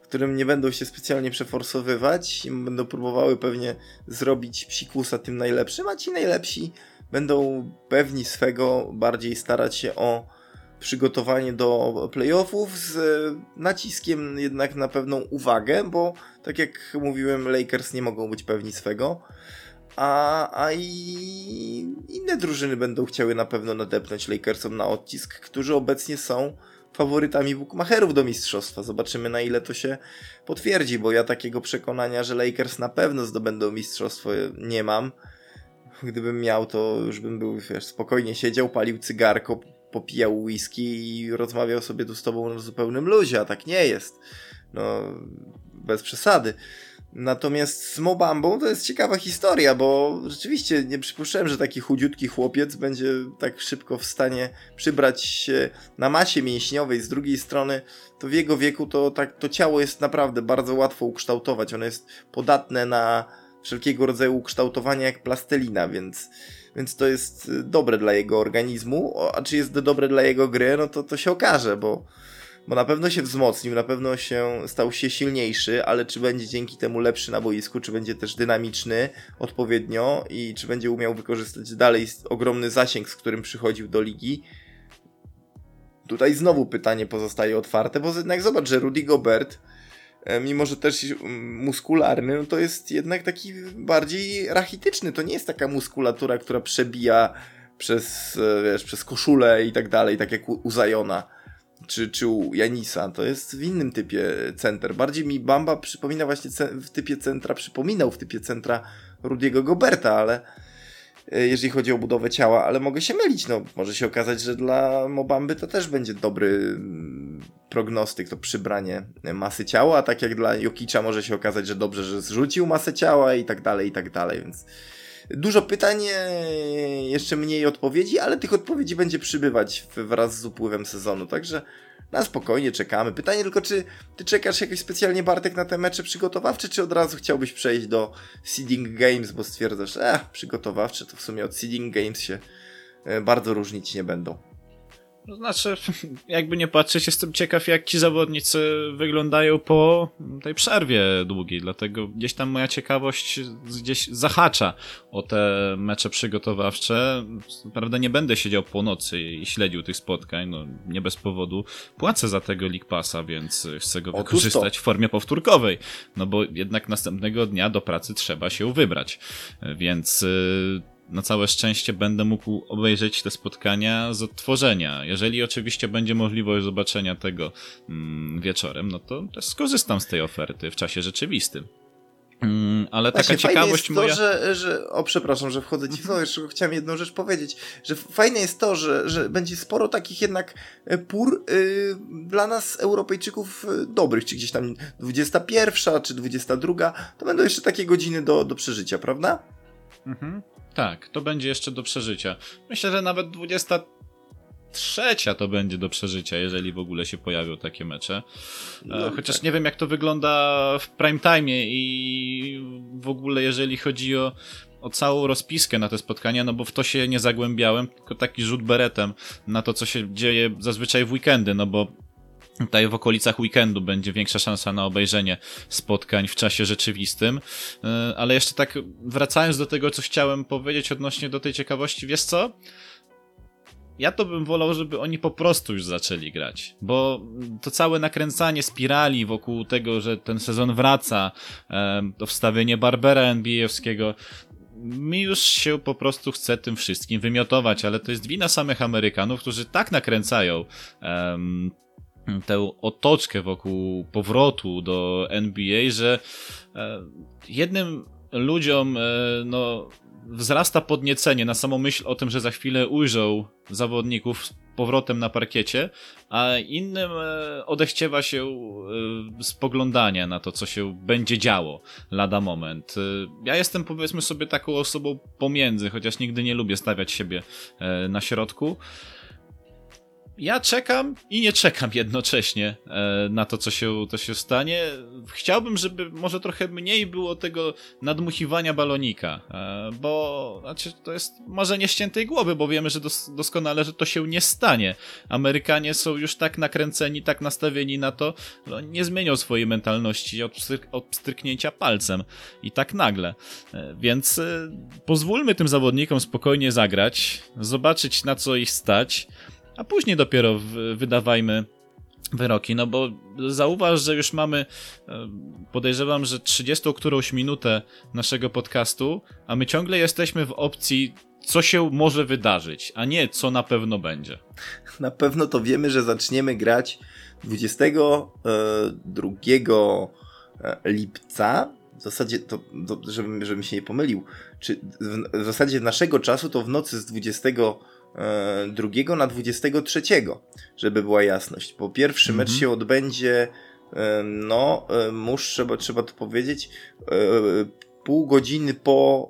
w którym nie będą się specjalnie przeforsowywać i będą próbowały pewnie zrobić psikusa tym najlepszym, a ci najlepsi będą pewni swego bardziej starać się o przygotowanie do playoffów z naciskiem jednak na pewną uwagę, bo tak jak mówiłem, Lakers nie mogą być pewni swego a, a i inne drużyny będą chciały na pewno nadepnąć Lakersom na odcisk, którzy obecnie są faworytami bookmacherów do mistrzostwa. Zobaczymy na ile to się potwierdzi, bo ja takiego przekonania, że Lakers na pewno zdobędą mistrzostwo nie mam. Gdybym miał, to już bym był, wiesz, spokojnie siedział, palił cygarko, popijał whisky i rozmawiał sobie tu z tobą na zupełnym luzie, a tak nie jest. No, bez przesady. Natomiast z Mobambą to jest ciekawa historia, bo rzeczywiście nie przypuszczałem, że taki chudziutki chłopiec będzie tak szybko w stanie przybrać się na masie mięśniowej. Z drugiej strony, to w jego wieku to, tak, to ciało jest naprawdę bardzo łatwo ukształtować. Ono jest podatne na wszelkiego rodzaju ukształtowania jak plastelina, więc, więc to jest dobre dla jego organizmu. A czy jest dobre dla jego gry, no to to się okaże, bo bo na pewno się wzmocnił, na pewno się stał się silniejszy, ale czy będzie dzięki temu lepszy na boisku, czy będzie też dynamiczny odpowiednio i czy będzie umiał wykorzystać dalej ogromny zasięg, z którym przychodził do ligi. Tutaj znowu pytanie pozostaje otwarte, bo jednak zobacz, że Rudy Gobert, mimo że też muskularny, no to jest jednak taki bardziej rachityczny. To nie jest taka muskulatura, która przebija przez, e, wiesz, przez koszulę i tak dalej, tak jak u, u Zajona czy, czy u Janisa, to jest w innym typie center. Bardziej mi Bamba przypomina właśnie w typie centra, przypominał w typie centra Rudiego Goberta, ale e, jeżeli chodzi o budowę ciała, ale mogę się mylić, no może się okazać, że dla Mobamby to też będzie dobry mm, prognostyk, to przybranie masy ciała, a tak jak dla Jokicza może się okazać, że dobrze, że zrzucił masę ciała i tak dalej, i tak dalej, więc Dużo pytań, e, jeszcze mniej odpowiedzi, ale tych odpowiedzi będzie przybywać wraz z upływem sezonu, także na spokojnie czekamy. Pytanie tylko, czy ty czekasz jakoś specjalnie Bartek na te mecze przygotowawcze, czy od razu chciałbyś przejść do Seeding Games, bo stwierdzasz, że przygotowawcze to w sumie od Seeding Games się e, bardzo różnić nie będą. No znaczy, jakby nie patrzeć, jestem ciekaw, jak ci zawodnicy wyglądają po tej przerwie długiej, dlatego gdzieś tam moja ciekawość gdzieś zahacza o te mecze przygotowawcze. Prawda, nie będę siedział po nocy i śledził tych spotkań, no nie bez powodu. Płacę za tego League Passa, więc chcę go wykorzystać w formie powtórkowej, no bo jednak następnego dnia do pracy trzeba się wybrać, więc y, na całe szczęście będę mógł obejrzeć te spotkania z odtworzenia. Jeżeli oczywiście będzie możliwość zobaczenia tego mm, wieczorem, no to też skorzystam z tej oferty w czasie rzeczywistym. Mm, ale Właśnie, taka ciekawość to, moja... że, że, o przepraszam, że wchodzę ci w słowo, jeszcze chciałem jedną rzecz powiedzieć, że fajne jest to, że, że będzie sporo takich jednak e, pór yy, dla nas Europejczyków e, dobrych, czy gdzieś tam 21 czy 22, to będą jeszcze takie godziny do, do przeżycia, prawda? Mhm. Tak, to będzie jeszcze do przeżycia. Myślę, że nawet 20 trzecia to będzie do przeżycia, jeżeli w ogóle się pojawią takie mecze. E, no, Chociaż tak. nie wiem, jak to wygląda w prime time i w ogóle, jeżeli chodzi o, o całą rozpiskę na te spotkania, no bo w to się nie zagłębiałem, tylko taki rzut beretem na to, co się dzieje zazwyczaj w weekendy, no bo Tutaj w okolicach weekendu będzie większa szansa na obejrzenie spotkań w czasie rzeczywistym. E, ale jeszcze tak wracając do tego, co chciałem powiedzieć odnośnie do tej ciekawości, wiesz co? Ja to bym wolał, żeby oni po prostu już zaczęli grać, bo to całe nakręcanie spirali wokół tego, że ten sezon wraca, e, to wstawienie Barbera NBA-owskiego, mi już się po prostu chce tym wszystkim wymiotować, ale to jest wina samych Amerykanów, którzy tak nakręcają um, tę otoczkę wokół powrotu do NBA, że e, jednym ludziom e, no, wzrasta podniecenie na samą myśl o tym, że za chwilę ujrzą zawodników z powrotem na parkiecie, a innym e, odechciewa się spoglądania na to, co się będzie działo lada moment. Ja jestem powiedzmy sobie taką osobą pomiędzy, chociaż nigdy nie lubię stawiać siebie na środku. Ja czekam i nie czekam jednocześnie e, na to, co się, to się stanie. Chciałbym, żeby może trochę mniej było tego nadmuchiwania balonika, e, bo znaczy, to jest marzenie ściętej głowy, bo wiemy, że dos doskonale, że to się nie stanie. Amerykanie są już tak nakręceni, tak nastawieni na to, że nie zmienią swojej mentalności od, od stryknięcia palcem i tak nagle. E, więc pozwólmy tym zawodnikom spokojnie zagrać, zobaczyć na co ich stać a później dopiero wydawajmy wyroki, no bo zauważ, że już mamy, e, podejrzewam, że 30 którąś minutę naszego podcastu, a my ciągle jesteśmy w opcji, co się może wydarzyć, a nie co na pewno będzie. Na pewno to wiemy, że zaczniemy grać 22 e, lipca. W zasadzie, to, to żebym, żebym się nie pomylił, czy w, w zasadzie naszego czasu to w nocy z 20 2 na 23, żeby była jasność. Bo pierwszy mecz mhm. się odbędzie, e, no, e, muszę, bo trzeba to powiedzieć, e, pół godziny po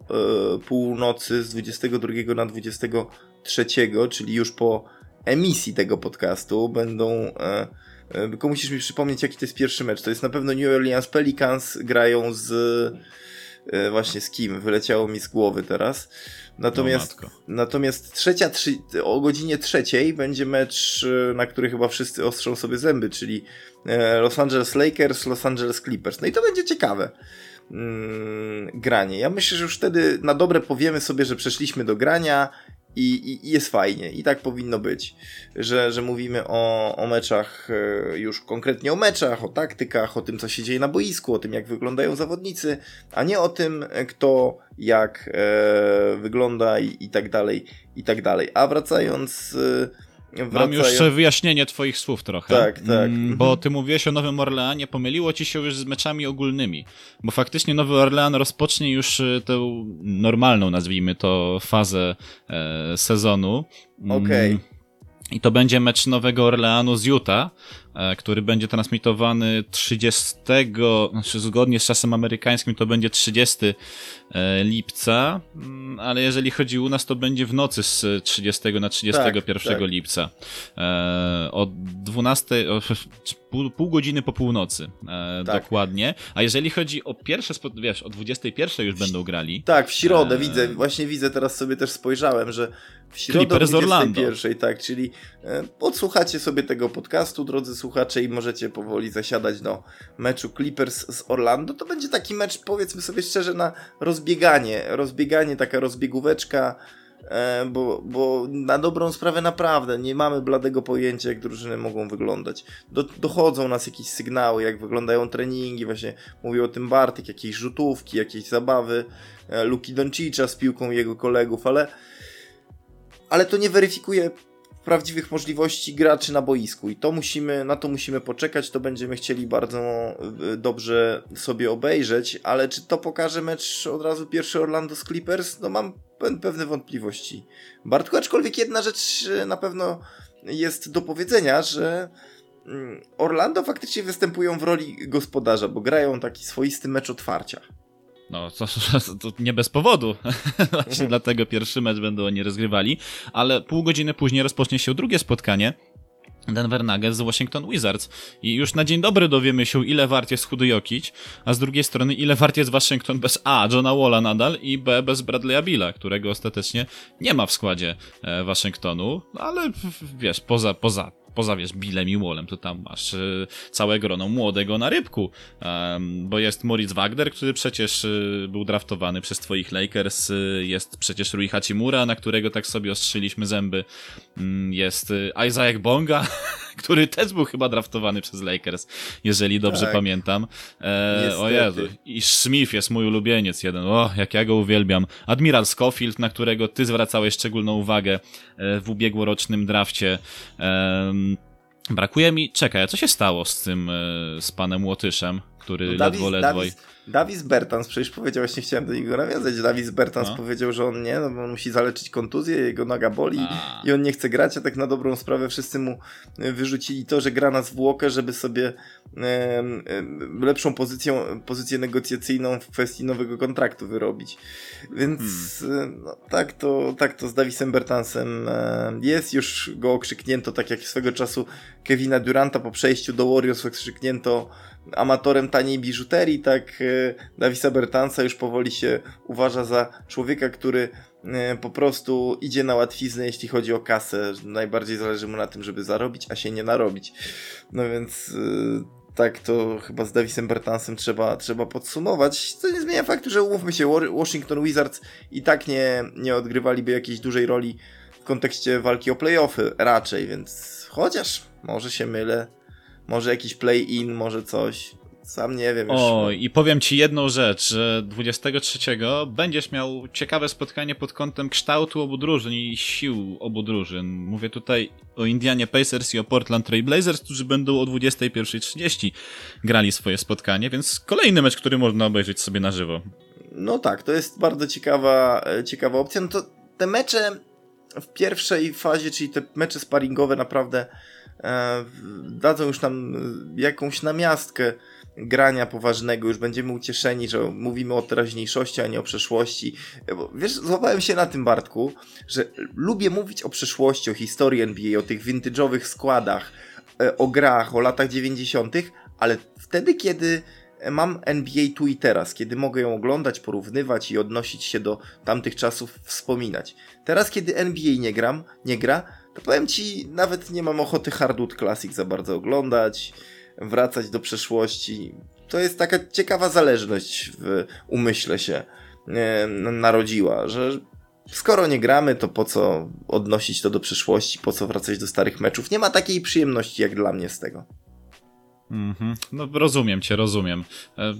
północy z 22 na 23, czyli już po emisji tego podcastu będą tylko musisz mi przypomnieć, jaki to jest pierwszy mecz. To jest na pewno New Orleans Pelicans grają z właśnie z kim? Wyleciało mi z głowy teraz. Natomiast, no, natomiast trzecia, trzy, o godzinie trzeciej będzie mecz, e, na który chyba wszyscy ostrzą sobie zęby, czyli e, Los Angeles Lakers, Los Angeles Clippers. No i to będzie ciekawe mm, granie. Ja myślę, że już wtedy na dobre powiemy sobie, że przeszliśmy do grania i, i, i, jest fajnie. I tak powinno być, że, że mówimy o, o meczach, e, już konkretnie o meczach, o taktykach, o tym, co się dzieje na boisku, o tym, jak wyglądają zawodnicy, a nie o tym, kto jak e, wygląda i, i tak dalej, i tak dalej. A wracając. E, Mam już wyjaśnienie twoich słów trochę. Tak, tak. Mm, bo ty mówiłeś o Nowym Orleanie, pomyliło ci się już z meczami ogólnymi. Bo faktycznie Nowy Orlean rozpocznie już y, tę normalną, nazwijmy to, fazę e, sezonu. Mm, Okej. Okay. I to będzie mecz Nowego Orleanu z Utah, e, który będzie transmitowany 30, znaczy zgodnie z czasem amerykańskim to będzie 30 e, lipca, mm, ale jeżeli chodzi u nas to będzie w nocy z 30 na 31 tak, tak. lipca. E, od 12, pół, pół godziny po północy tak. dokładnie. A jeżeli chodzi o pierwsze, wiesz, o 21 już będą grali. Tak, w środę widzę, właśnie widzę, teraz sobie też spojrzałem, że w środę Clippers o 21, tak, czyli e, odsłuchacie sobie tego podcastu, drodzy słuchacze, i możecie powoli zasiadać do meczu Clippers z Orlando. To będzie taki mecz, powiedzmy sobie szczerze, na rozbieganie, rozbieganie, taka rozbiegóweczka, e, bo, bo na dobrą sprawę naprawdę nie mamy bladego pojęcia, jak drużyny mogą wyglądać. Do, dochodzą nas jakieś sygnały, jak wyglądają treningi, właśnie mówił o tym Bartek, jakieś rzutówki, jakieś zabawy, e, Luki Doncicza z piłką jego kolegów, ale ale to nie weryfikuje prawdziwych możliwości graczy na boisku i to musimy, na to musimy poczekać, to będziemy chcieli bardzo y, dobrze sobie obejrzeć, ale czy to pokaże mecz od razu pierwszy Orlando z Clippers? No mam pewne wątpliwości. Bartku, aczkolwiek jedna rzecz y, na pewno jest do powiedzenia, że mm, Orlando faktycznie występują w roli gospodarza, bo grają taki swoisty mecz otwarcia. No, to, to, nie bez powodu. Właśnie mhm. dlatego pierwszy mecz będą oni rozgrywali. Ale pół godziny później rozpocznie się drugie spotkanie. Denver Nuggets z Washington Wizards. I już na dzień dobry dowiemy się, ile wart jest Chudy Jokic, a z drugiej strony, ile wart jest Waszyngton bez A, Johna Walla nadal i B, bez Bradley'a Billa, którego ostatecznie nie ma w składzie e, Waszyngtonu, ale wiesz, poza, poza poza wiesz, Billem i Wallem, to tam masz y, całe grono młodego na rybku, bo jest Moritz Wagner, który przecież y, był draftowany przez twoich Lakers, y, jest przecież Rui Hachimura, na którego tak sobie ostrzyliśmy zęby, mm, jest Isaac Bonga, który też był chyba draftowany przez Lakers, jeżeli dobrze tak. pamiętam. E, o Jezu. I Smith jest mój ulubieniec jeden. O, jak ja go uwielbiam. Admiral Schofield, na którego ty zwracałeś szczególną uwagę e, w ubiegłorocznym drafcie. E, brakuje mi... Czekaj, co się stało z tym, e, z panem Łotyszem? Który no, ledwo, ledwo... Davis, Davis Bertans, przecież powiedział, właśnie chciałem do niego nawiązać, Davis Bertans no. powiedział, że on nie, no bo on musi zaleczyć kontuzję, jego noga boli a. i on nie chce grać, a tak na dobrą sprawę wszyscy mu e, wyrzucili to, że gra na zwłokę, żeby sobie e, e, lepszą pozycję, pozycję negocjacyjną w kwestii nowego kontraktu wyrobić. Więc hmm. E, no, tak, to, tak to z Davisem Bertansem e, jest, już go okrzyknięto, tak jak swego czasu Kevina Duranta po przejściu do Warriors okrzyknięto amatorem taniej biżuterii, tak e, Davisa Bertansa już powoli się uważa za człowieka, który e, po prostu idzie na łatwiznę, jeśli chodzi o kasę. Najbardziej zależy mu na tym, żeby zarobić, a się nie narobić. No więc e, tak to chyba z Davisem Bertansem trzeba, trzeba podsumować. Co nie zmienia faktu, że umówmy się, Washington Wizards i tak nie, nie odgrywaliby jakiejś dużej roli w kontekście walki o playoffy raczej, więc chociaż może się mylę, może jakiś play-in, może coś. Sam nie wiem. Już. O, i powiem ci jedną rzecz, że 23 będziesz miał ciekawe spotkanie pod kątem kształtu obu drużyn i sił obu drużyn. Mówię tutaj o Indianie Pacers i o Portland Trail Blazers, którzy będą o 21.30 grali swoje spotkanie, więc kolejny mecz, który można obejrzeć sobie na żywo. No tak, to jest bardzo ciekawa, e, ciekawa opcja. No to te mecze w pierwszej fazie, czyli te mecze sparingowe naprawdę dadzą już nam jakąś namiastkę grania poważnego, już będziemy ucieszeni, że mówimy o teraźniejszości, a nie o przeszłości. E, bo, wiesz, złapałem się na tym, Bartku, że lubię mówić o przeszłości, o historii NBA, o tych vintage'owych składach, e, o grach, o latach 90., ale wtedy, kiedy mam NBA tu i teraz, kiedy mogę ją oglądać, porównywać i odnosić się do tamtych czasów, wspominać. Teraz, kiedy NBA nie gram, nie gra, powiem ci, nawet nie mam ochoty Hardwood Classic za bardzo oglądać, wracać do przeszłości. To jest taka ciekawa zależność w umyśle się e, narodziła, że skoro nie gramy, to po co odnosić to do przeszłości, po co wracać do starych meczów. Nie ma takiej przyjemności jak dla mnie z tego. Mhm. No rozumiem cię, rozumiem. E,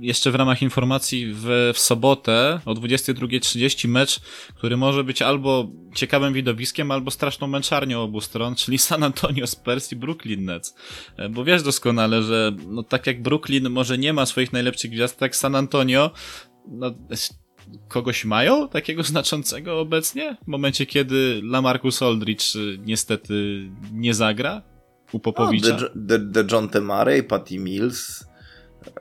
jeszcze w ramach informacji w, w sobotę o 22.30 mecz, który może być albo ciekawym widowiskiem, albo straszną męczarnią obu stron, czyli San Antonio Spurs i Brooklyn Nets. E, bo wiesz doskonale, że no, tak jak Brooklyn może nie ma swoich najlepszych gwiazd, tak San Antonio no, kogoś mają takiego znaczącego obecnie? W momencie, kiedy Lamarcus Aldridge niestety nie zagra? U Popowicza. No, de, de, de John Temare, Patty Mills,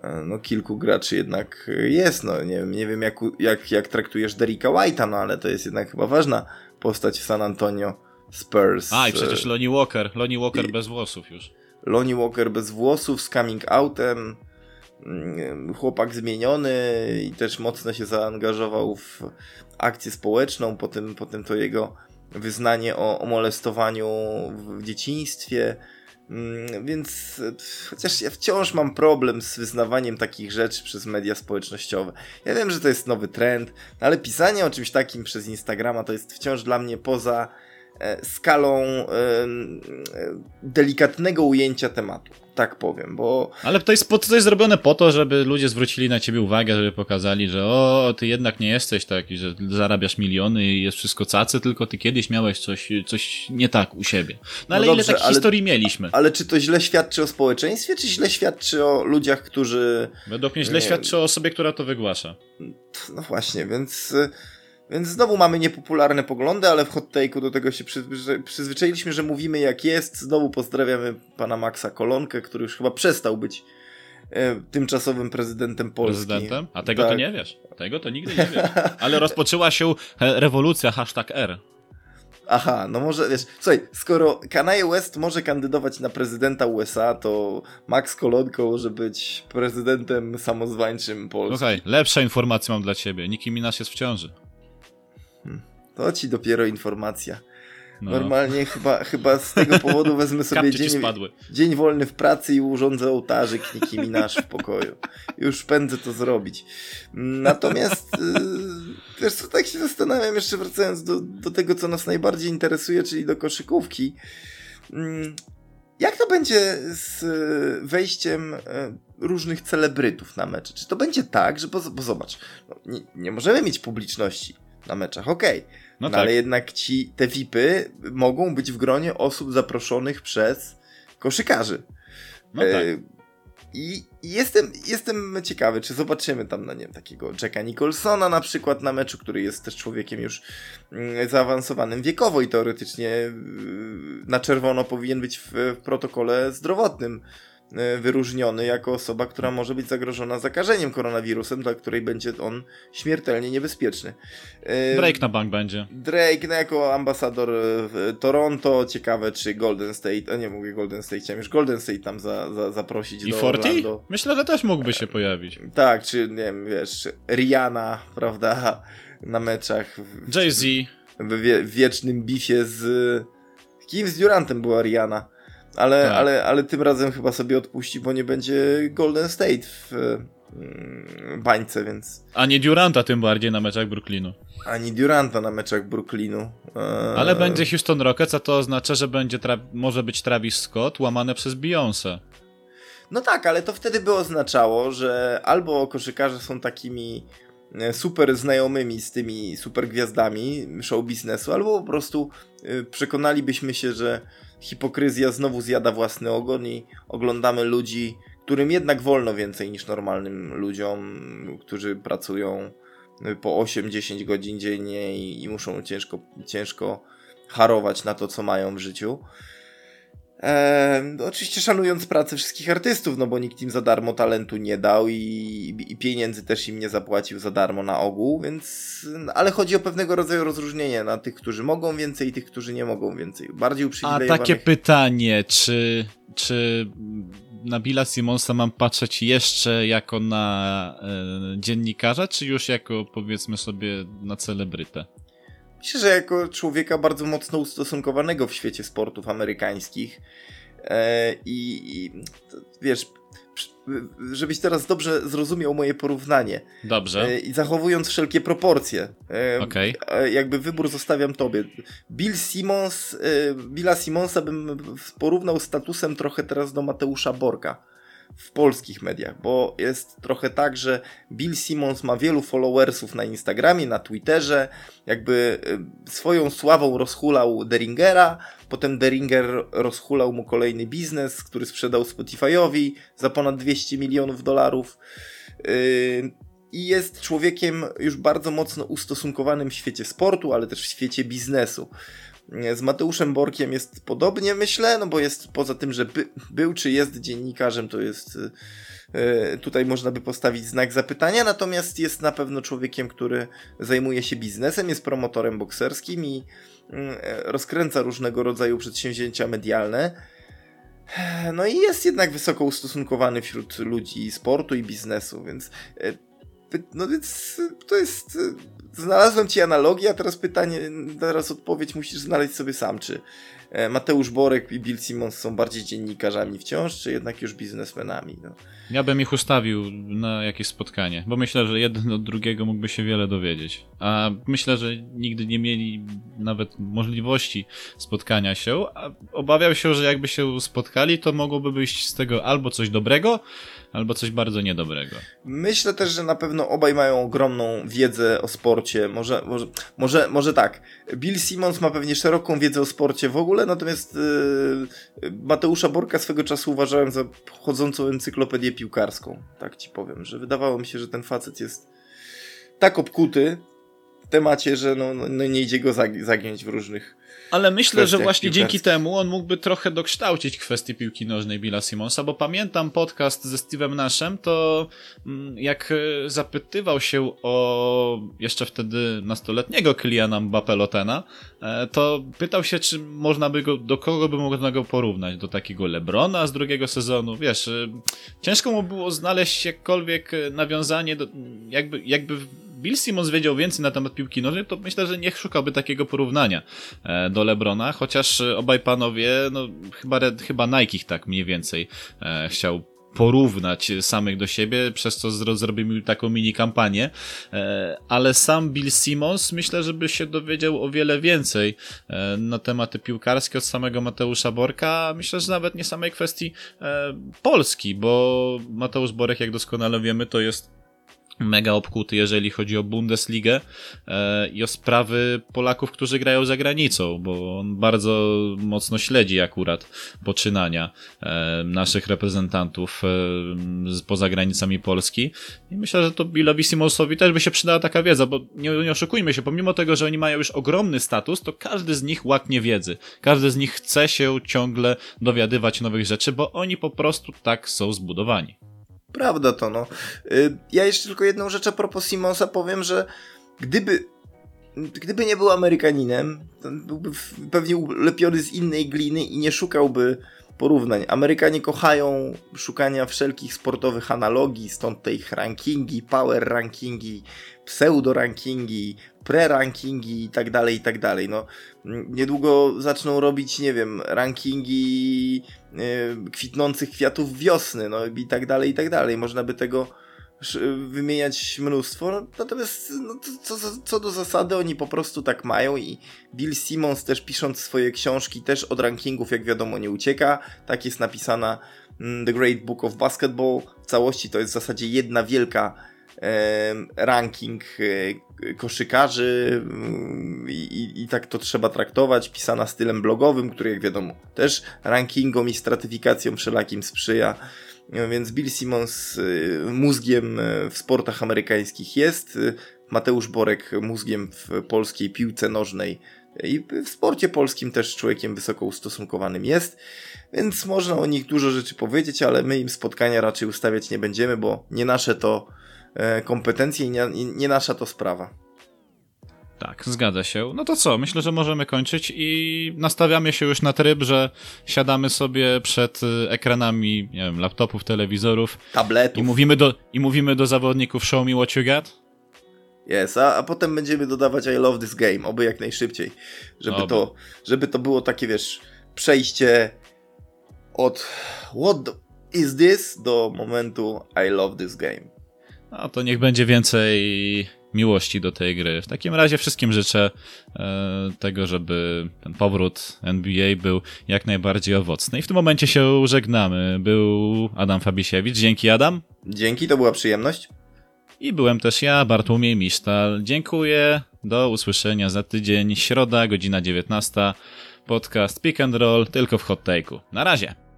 e, no kilku graczy jednak jest, no nie, nie wiem jak, jak, jak traktujesz Derricka White'a, no ale to jest jednak chyba ważna postać w San Antonio Spurs. A i przecież Lonnie Walker, Lonnie Walker I, bez włosów już. Lonnie Walker bez włosów, z coming outem, mm, chłopak zmieniony i też mocno się zaangażował w akcję społeczną, potem, potem to jego wyznanie o, o molestowaniu w dzieciństwie, więc chociaż ja wciąż mam problem z wyznawaniem takich rzeczy przez media społecznościowe. Ja wiem, że to jest nowy trend, ale pisanie o czymś takim przez Instagrama to jest wciąż dla mnie poza e, skalą e, delikatnego ujęcia tematu tak powiem, bo... Ale to jest, to jest zrobione po to, żeby ludzie zwrócili na ciebie uwagę, żeby pokazali, że o, ty jednak nie jesteś taki, że zarabiasz miliony i jest wszystko cacy, tylko ty kiedyś miałeś coś, coś nie tak u siebie. No ale no dobrze, ile takich ale, historii mieliśmy? Ale czy to źle świadczy o społeczeństwie, czy źle świadczy o ludziach, którzy... Według mnie źle nie... świadczy o osobie, która to wygłasza. No właśnie, więc... Więc znowu mamy niepopularne poglądy, ale w hot take'u do tego się przyzwyczailiśmy, że mówimy jak jest. Znowu pozdrawiamy pana Maxa Kolonkę, który już chyba przestał być e, tymczasowym prezydentem Polski. Prezydentem? A tego tak. to nie wiesz. Tego to nigdy nie wiesz. Ale rozpoczęła się rewolucja hashtag R. Aha, no może wiesz, słuchaj, skoro Kanye West może kandydować na prezydenta USA, to Max Kolonko może być prezydentem samozwańczym Polski. Słuchaj, lepsza informacja mam dla ciebie. Nicki Minaj jest w ciąży. To ci dopiero informacja. No. Normalnie chyba, chyba z tego powodu wezmę sobie dzień, dzień wolny w pracy i urządzę ołtarzyk Nicki Minaj w pokoju. Już pędzę to zrobić. Natomiast yy, wiesz co, tak się zastanawiam, jeszcze wracając do, do tego, co nas najbardziej interesuje, czyli do koszykówki. Yy, jak to będzie z wejściem y, różnych celebrytów na mecze? Czy to będzie tak, że bo, bo zobacz, no, nie, nie możemy mieć publiczności na meczach, okej. Okay. No, no tak. ale jednak ci, te VIPy mogą być w gronie osób zaproszonych przez koszykarzy. No tak. E, I jestem, jestem ciekawy, czy zobaczymy tam, no nie wiem, takiego Jacka Nicholsona na przykład na meczu, który jest też człowiekiem już mm, zaawansowanym wiekowo i teoretycznie y, na czerwono powinien być w, w protokole zdrowotnym wyróżniony jako osoba, która może być zagrożona zakażeniem koronawirusem, dla której będzie on śmiertelnie niebezpieczny. E, Drake na bank będzie. Drake no, jako ambasador w Toronto, ciekawe czy Golden State, a nie mówię Golden State, chciałem już Golden State tam za, za, zaprosić I do Forty? Orlando. Myślę, że też mógłby się pojawić. Tak, czy nie wiem, wiesz, Rihanna, prawda, na meczach. Jay-Z. W, w wiecznym bifie z... Kim z Durantem była Rihanna? Ale, tak. ale, ale tym razem chyba sobie odpuści, bo nie będzie Golden State w mm, bańce, więc... Ani Duranta tym bardziej na meczach Brooklynu. Ani Duranta na meczach Brooklynu. Eee... Ale będzie Houston Rockets, a to oznacza, że będzie może być Travis Scott łamane przez Beyoncé. No tak, ale to wtedy by oznaczało, że albo koszykarze są takimi super znajomymi z tymi super gwiazdami show biznesu, albo po prostu e, przekonalibyśmy się, że hipokryzja znowu zjada własny ogon i oglądamy ludzi, którym jednak wolno więcej niż normalnym ludziom, którzy pracują po 8-10 godzin dziennie i, i muszą ciężko, ciężko harować na to, co mają w życiu. E, oczywiście szanując pracę wszystkich artystów, no bo nikt im za darmo talentu nie dał i, i, pieniędzy też im nie zapłacił za darmo na ogół, więc. Ale chodzi o pewnego rodzaju rozróżnienie na tych, którzy mogą więcej i tych, którzy nie mogą więcej. Bardziej uprzywilejowanych. A takie pytanie, czy, czy na Billa Simonsa mam patrzeć jeszcze jako na e, dziennikarza, czy już jako powiedzmy sobie na celebrytę? Myślę, że jako człowieka bardzo mocno ustosunkowanego w świecie sportów amerykańskich e, i, i wiesz, żebyś teraz dobrze zrozumiał moje porównanie. Dobrze. E, I zachowując wszelkie proporcje. E, okay. Jakby wybór zostawiam tobie. Bill Simmons, Billa Simonsa bym porównał statusem trochę teraz do Mateusza Borka w polskich mediach, bo jest trochę tak, że Bill Simmons ma wielu followersów na Instagramie, na Twitterze, jakby y, swoją sławą rozhulał Deringera, potem Deringer rozhulał mu kolejny biznes, który sprzedał Spotify'owi za ponad 200 milionów dolarów. Y, I jest człowiekiem już bardzo mocno ustosunkowanym w świecie sportu, ale też w świecie biznesu. Z Mateuszem Borkiem jest podobnie, myślę, no bo jest poza tym, że by, był czy jest dziennikarzem, to jest yy, tutaj można by postawić znak zapytania, natomiast jest na pewno człowiekiem, który zajmuje się biznesem, jest promotorem bokserskim i yy, rozkręca różnego rodzaju przedsięwzięcia medialne. No i jest jednak wysoko ustosunkowany wśród ludzi sportu i biznesu, więc no więc to jest znalazłem ci analogię, a teraz pytanie, teraz odpowiedź musisz znaleźć sobie sam, czy e, Mateusz Borek i Bill Simmons są bardziej dziennikarzami wciąż, czy jednak już biznesmenami? No. Ja bym ich ustawił na jakieś spotkanie, bo myślę, że jeden od drugiego mógłby się wiele dowiedzieć. A myślę, że nigdy nie mieli nawet możliwości spotkania się, a obawiał się, że jakby się spotkali, to mogłoby być z tego albo coś dobrego, albo coś bardzo niedobrego. Myślę też, że na pewno obaj mają ogromną wiedzę o sporcie. Może, może, może, może tak. Bill Simmons ma pewnie szeroką wiedzę o sporcie w ogóle, natomiast yy, Mateusza Borka swego czasu uważałem za chodzącą encyklopedię piłkarską. Tak ci powiem, że wydawało mi się, że ten facet jest tak obkuty w temacie, że no, no, no nie idzie go zagiąć w różnych ale myślę, że właśnie dzięki temu on mógłby trochę dokształcić kwestię piłki nożnej Billa Simonsa, bo pamiętam podcast ze Steve'em Nashem, to mm, jak e, zapytywał się o jeszcze wtedy nastoletniego Kyliana Mbappé e, to pytał się, czy można by go, do kogo by można go porównać, do takiego Lebrona z drugiego sezonu, wiesz, e, ciężko mu było znaleźć jakkolwiek nawiązanie, do, jakby, jakby Bill Simmons wiedział więcej na temat piłki nożnej, to myślę, że nie szukałby takiego porównania e, do Lebrona, chociaż obaj panowie, no chyba, chyba Nike tak mniej więcej e, chciał porównać samych do siebie, przez co zrobimy taką mini kampanię, e, ale sam Bill Simmons myślę, żeby się dowiedział o wiele więcej na tematy piłkarskie od samego Mateusza Borka, myślę, że nawet nie samej kwestii Polski, bo Mateusz Borek, jak doskonale wiemy, to jest mega obkuty, jeżeli chodzi o Bundesligę e, i o sprawy Polaków, którzy grają za granicą, bo on bardzo mocno śledzi akurat poczynania e, naszych reprezentantów e, poza granicami Polski i myślę, że to Billowi Simonsowi też by się przydała taka wiedza, bo nie, nie oszukujmy się, pomimo tego, że oni mają już ogromny status, to każdy z nich łaknie wiedzy. Każdy z nich chce się ciągle dowiadywać nowych rzeczy, bo oni po prostu tak są zbudowani. Prawda to, no. Y, ja jeszcze tylko jedną rzecz a propos Simonsa powiem, że gdyby gdyby nie był Amerykaninem, to byłby pewnie ulepiony z innej gliny i nie szukałby porównań. Amerykanie kochają szukania wszelkich sportowych analogii, stąd te ich rankingi, power rankingi, pseudo rankingi, pre-rankingi i tak dalej, i tak dalej. No, niedługo zaczną robić, nie wiem, rankingi yy, kwitnących kwiatów wiosny, no i tak dalej, i tak dalej. Można by tego wymieniać mnóstwo, natomiast no, co, co, do zasady oni po prostu tak mają i Bill Simmons też pisząc swoje książki też od rankingów jak wiadomo nie ucieka, tak jest napisana mm, The Great Book of Basketball, w całości to jest w zasadzie jedna wielka ranking e, koszykarzy mm, i, i, tak to trzeba traktować, pisana stylem blogowym, który jak wiadomo też rankingom i stratyfikacjom wszelakim sprzyja. Więc Bill Simmons y, mózgiem y, w sportach amerykańskich jest, y, Mateusz Borek mózgiem w polskiej piłce nożnej. I w sporcie polskim też człowiekiem wysoko ustosunkowanym jest, więc można o nich dużo rzeczy powiedzieć, ale my im spotkania raczej ustawiać nie będziemy, bo nie nasze to kompetencje i nie, nie nasza to sprawa. Tak, zgadza się. No to co? Myślę, że możemy kończyć i nastawiamy się już na tryb, że siadamy sobie przed y, ekranami, nie wiem, laptopów, telewizorów. Tabletów. I mówimy do, i mówimy do zawodników show me what you got. Jest, a, a potem będziemy dodawać I love this game, oby jak najszybciej. Żeby to, żeby to było takie, wiesz, przejście od what is this do momentu I love this game. No to niech będzie więcej miłości do tej gry. W takim razie wszystkim życzę e, tego, żeby ten powrót NBA był jak najbardziej owocny. I w tym momencie się żegnamy. Był Adam Fabisiewicz. Dzięki Adam. Dzięki, to była przyjemność. I byłem też ja, Bartłomiej Misztal. Dziękuję. Do usłyszenia za tydzień. Środa, godzina 19. Podcast Pick and Roll tylko w hot take'u. Na razie.